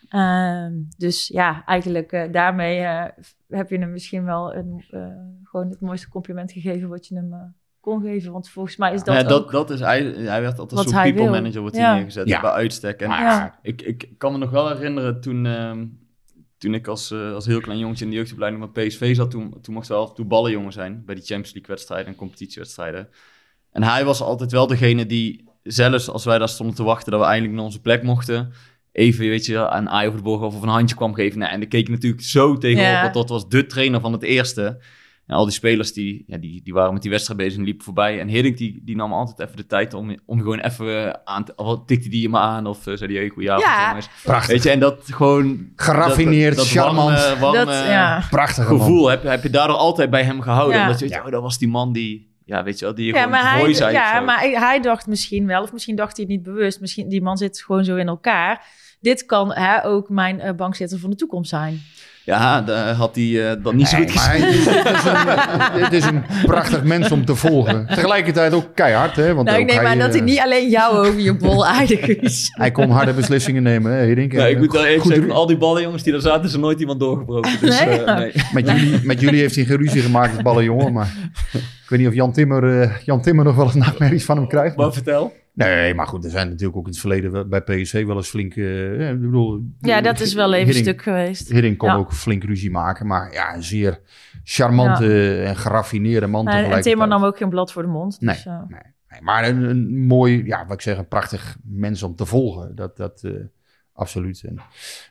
Ehm, dus ja, eigenlijk daarmee heb je hem misschien wel een, gewoon het mooiste compliment gegeven wat je hem kon geven. Want volgens mij is dat, ja, dat, ook... dat is, hij, hij werd altijd zo'n hij people wil. manager wordt hij Ja. neergezet Ja. bij uitstek. En Ja. ik, ik kan me nog wel herinneren toen, ehm, toen ik als, eh, als heel klein jongetje in de jeugdopleiding met PSV zat. Toen, toen mochten we af en toe ballenjongen zijn bij die Champions League wedstrijden en competitiewedstrijden. En hij was altijd wel degene die, zelfs als wij daar stonden te wachten dat we eindelijk naar onze plek mochten, even weet je, aan Aai over de borg of een handje kwam geven. Nou, en daar keek ik natuurlijk zo tegenop, Ja. want dat was de trainer van het eerste. En al die spelers die, ja, die, die waren met die wedstrijd bezig en liepen voorbij. En Hiddink die, die nam altijd even de tijd om, om gewoon even aan te... Of tikte die je me aan of uh, zei die, hey, goeie Ja. jongens. Prachtig. Weet je, en dat gewoon... Geraffineerd, dat, dat charmant. dat, ja. Prachtig gevoel heb, heb je daardoor altijd bij hem gehouden. Ja. Omdat je weet, Ja. oh, dat was die man die... Ja, weet je wel, die je Ja, gewoon maar, mooi hij, zei. ja, zo. maar hij, hij dacht misschien wel, of misschien dacht hij het niet bewust. Misschien, die man zit gewoon zo in elkaar. Dit kan hè, ook mijn eh, bankzitter van de toekomst zijn. Ja, daar had hij eh, dat niet zo goed maar gezien. hij- het, is een, het is een prachtig mens om te volgen. Tegelijkertijd ook keihard, hè? Want Nou, ik neem hij, aan dat hij eh, niet alleen jou over je bol aardig is. Hij kon harde beslissingen nemen, hè, Hiddink? Nee, En, ik moet wel even zeggen, van al die ballenjongens die er zaten, is er nooit iemand doorgebroken. Dus, Nee? eh, nee. Met jullie, met jullie heeft hij geen ruzie gemaakt als ballenjongen, maar ik weet niet of Jan Timmer, eh, Jan Timmer nog wel eens nachtmerries van hem krijgt. Maar vertel. Nee, maar goed, er zijn natuurlijk ook in het verleden bij PSV wel eens flink... eh, ik bedoel, Ja, dat is wel even stuk geweest. Hiddink kon Ja. ook flink ruzie maken, maar ja, een zeer charmante en geraffineerde man en tegelijkertijd. Timmer nam ook geen blad voor de mond. Nee, Dus, eh, nee, nee. maar een, een mooi, ja, wat ik zeg, een prachtig mens om te volgen. Dat, dat eh, absoluut. En,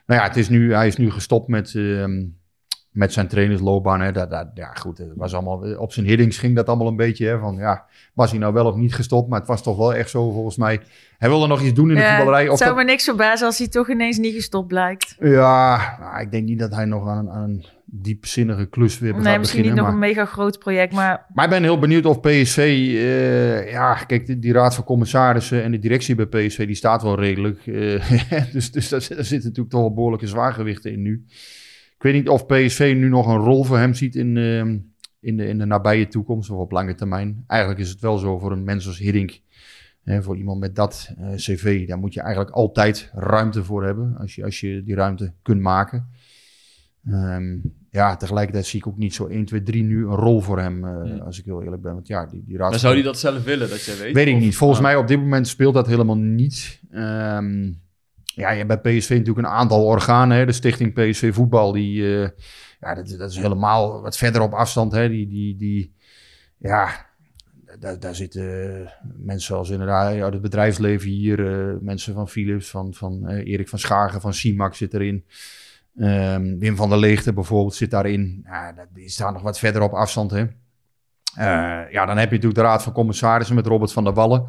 nou ja, het is nu, hij is nu gestopt met, ehm, met zijn trainersloopbaan. Hè. Dat, dat, ja, goed, het was allemaal, op zijn hiddings ging dat allemaal een beetje. Hè, van, ja, was hij nou wel of niet gestopt? Maar het was toch wel echt zo, volgens mij. Hij wilde nog iets doen in de ja, voetballerij. het zou dat- me niks verbazen als hij toch ineens niet gestopt blijkt. ja, nou, ik denk niet dat hij nog aan, een- aan een diepzinnige klus weer Nee, gaat misschien niet beginnen. nog maar- een mega groot project, maar Maar ik ben heel benieuwd of PSV, eh, ja, kijk, die, die raad van commissarissen en de directie bij PSV, die staat wel redelijk. eh, dus dus daar, daar zitten natuurlijk toch wel behoorlijke zwaargewichten in nu. Ik weet niet of PSV nu nog een rol voor hem ziet in, ehm, in, de, in de nabije toekomst of op lange termijn. Eigenlijk is het wel zo voor een mens als Hiddink, hè, voor iemand met dat eh, cv, daar moet je eigenlijk altijd ruimte voor hebben, als je, als je die ruimte kunt maken. Ehm, ja, tegelijkertijd zie ik ook niet zo 1, 2, 3 nu een rol voor hem, eh, als ik heel eerlijk ben. Want ja, die, die Maar raad. zou hij dat zelf willen, dat jij weet? Weet ik Of- niet. Volgens mij op dit moment speelt dat helemaal niet. Ehm, ja, je hebt bij PSV natuurlijk een aantal organen. Hè? De stichting PSV Voetbal, die, eh, ja, dat, dat is helemaal wat verder op afstand. Hè? Die, die, die, ja, daar, daar zitten mensen zoals inderdaad uit het bedrijfsleven hier. eh, mensen van Philips, van, van eh, Erik van Schagen, van CIMAC zit erin. Ehm, Wim van der Leegte bijvoorbeeld zit daarin. Ja, die staan nog wat verder op afstand. Hè? Ja, dan heb je natuurlijk de Raad van Commissarissen met Robert van der Wallen.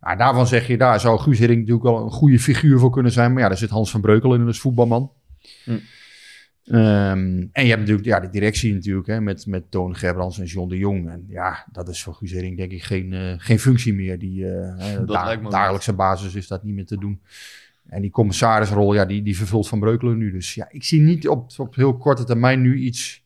Ja, daarvan zeg je, daar zou Guus Hiddink natuurlijk wel een goede figuur voor kunnen zijn. Maar ja, daar zit Hans van Breukelen in als voetbalman. Hm. Ehm, en je hebt natuurlijk ja, de directie natuurlijk, hè, met, met Toon Gerbrands en John de Jong. En ja, dat is voor Guus Hiddink denk ik geen, eh, geen functie meer. Die da- ook dagelijkse basis is dat niet meer te doen. En die commissarisrol, ja, die, die vervult Van Breukelen nu. Dus ja, ik zie niet op, op heel korte termijn nu iets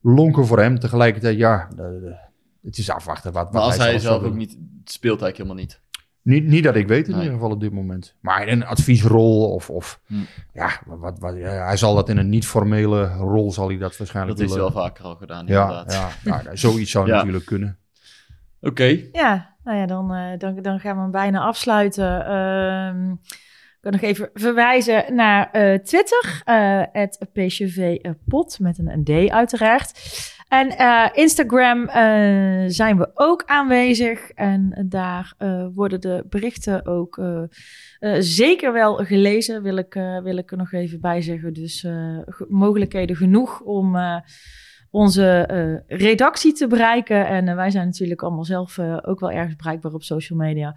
lonken voor hem. Tegelijkertijd, ja, de- de- het is afwachten. Wat, wat Maar als hij zelf ook niet speelt, eigenlijk helemaal niet. Niet, niet dat ik weet in Nee. ieder geval op dit moment. Maar in een adviesrol of... of Hm. Ja, wat, wat, ja, hij zal dat in een niet-formele rol zal hij dat waarschijnlijk Dat willen. wel vaker al gedaan, Ja, inderdaad. ja, ja, nou, zoiets zou Ja. natuurlijk kunnen. Oké, Ja, nou ja, dan, eh, dan, dan gaan we hem bijna afsluiten. Ehm, ik kan nog even verwijzen naar eh, Twitter, eh het PCV Pot met een, een D uiteraard. En eh, Instagram eh, zijn we ook aanwezig. En daar eh, worden de berichten ook zeker wel gelezen, wil ik, wil ik er nog even bij zeggen. Dus ge- mogelijkheden genoeg om onze redactie te bereiken. En wij zijn natuurlijk allemaal zelf ook wel ergens bereikbaar op social media.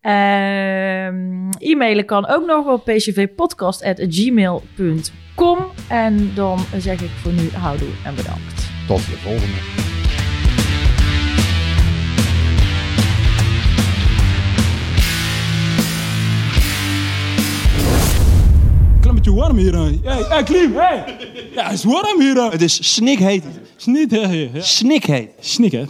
Ehm, e-mailen kan ook nog op pcvpodcast.gmail.com. En dan zeg ik voor nu houdoe en bedankt. Tot de volgende. Warm hier. Hey, hey, Klim, hey. Ja, het is warm hier. Het is snikheet. Snik, hè, ja. Snikheet. Snik, hè.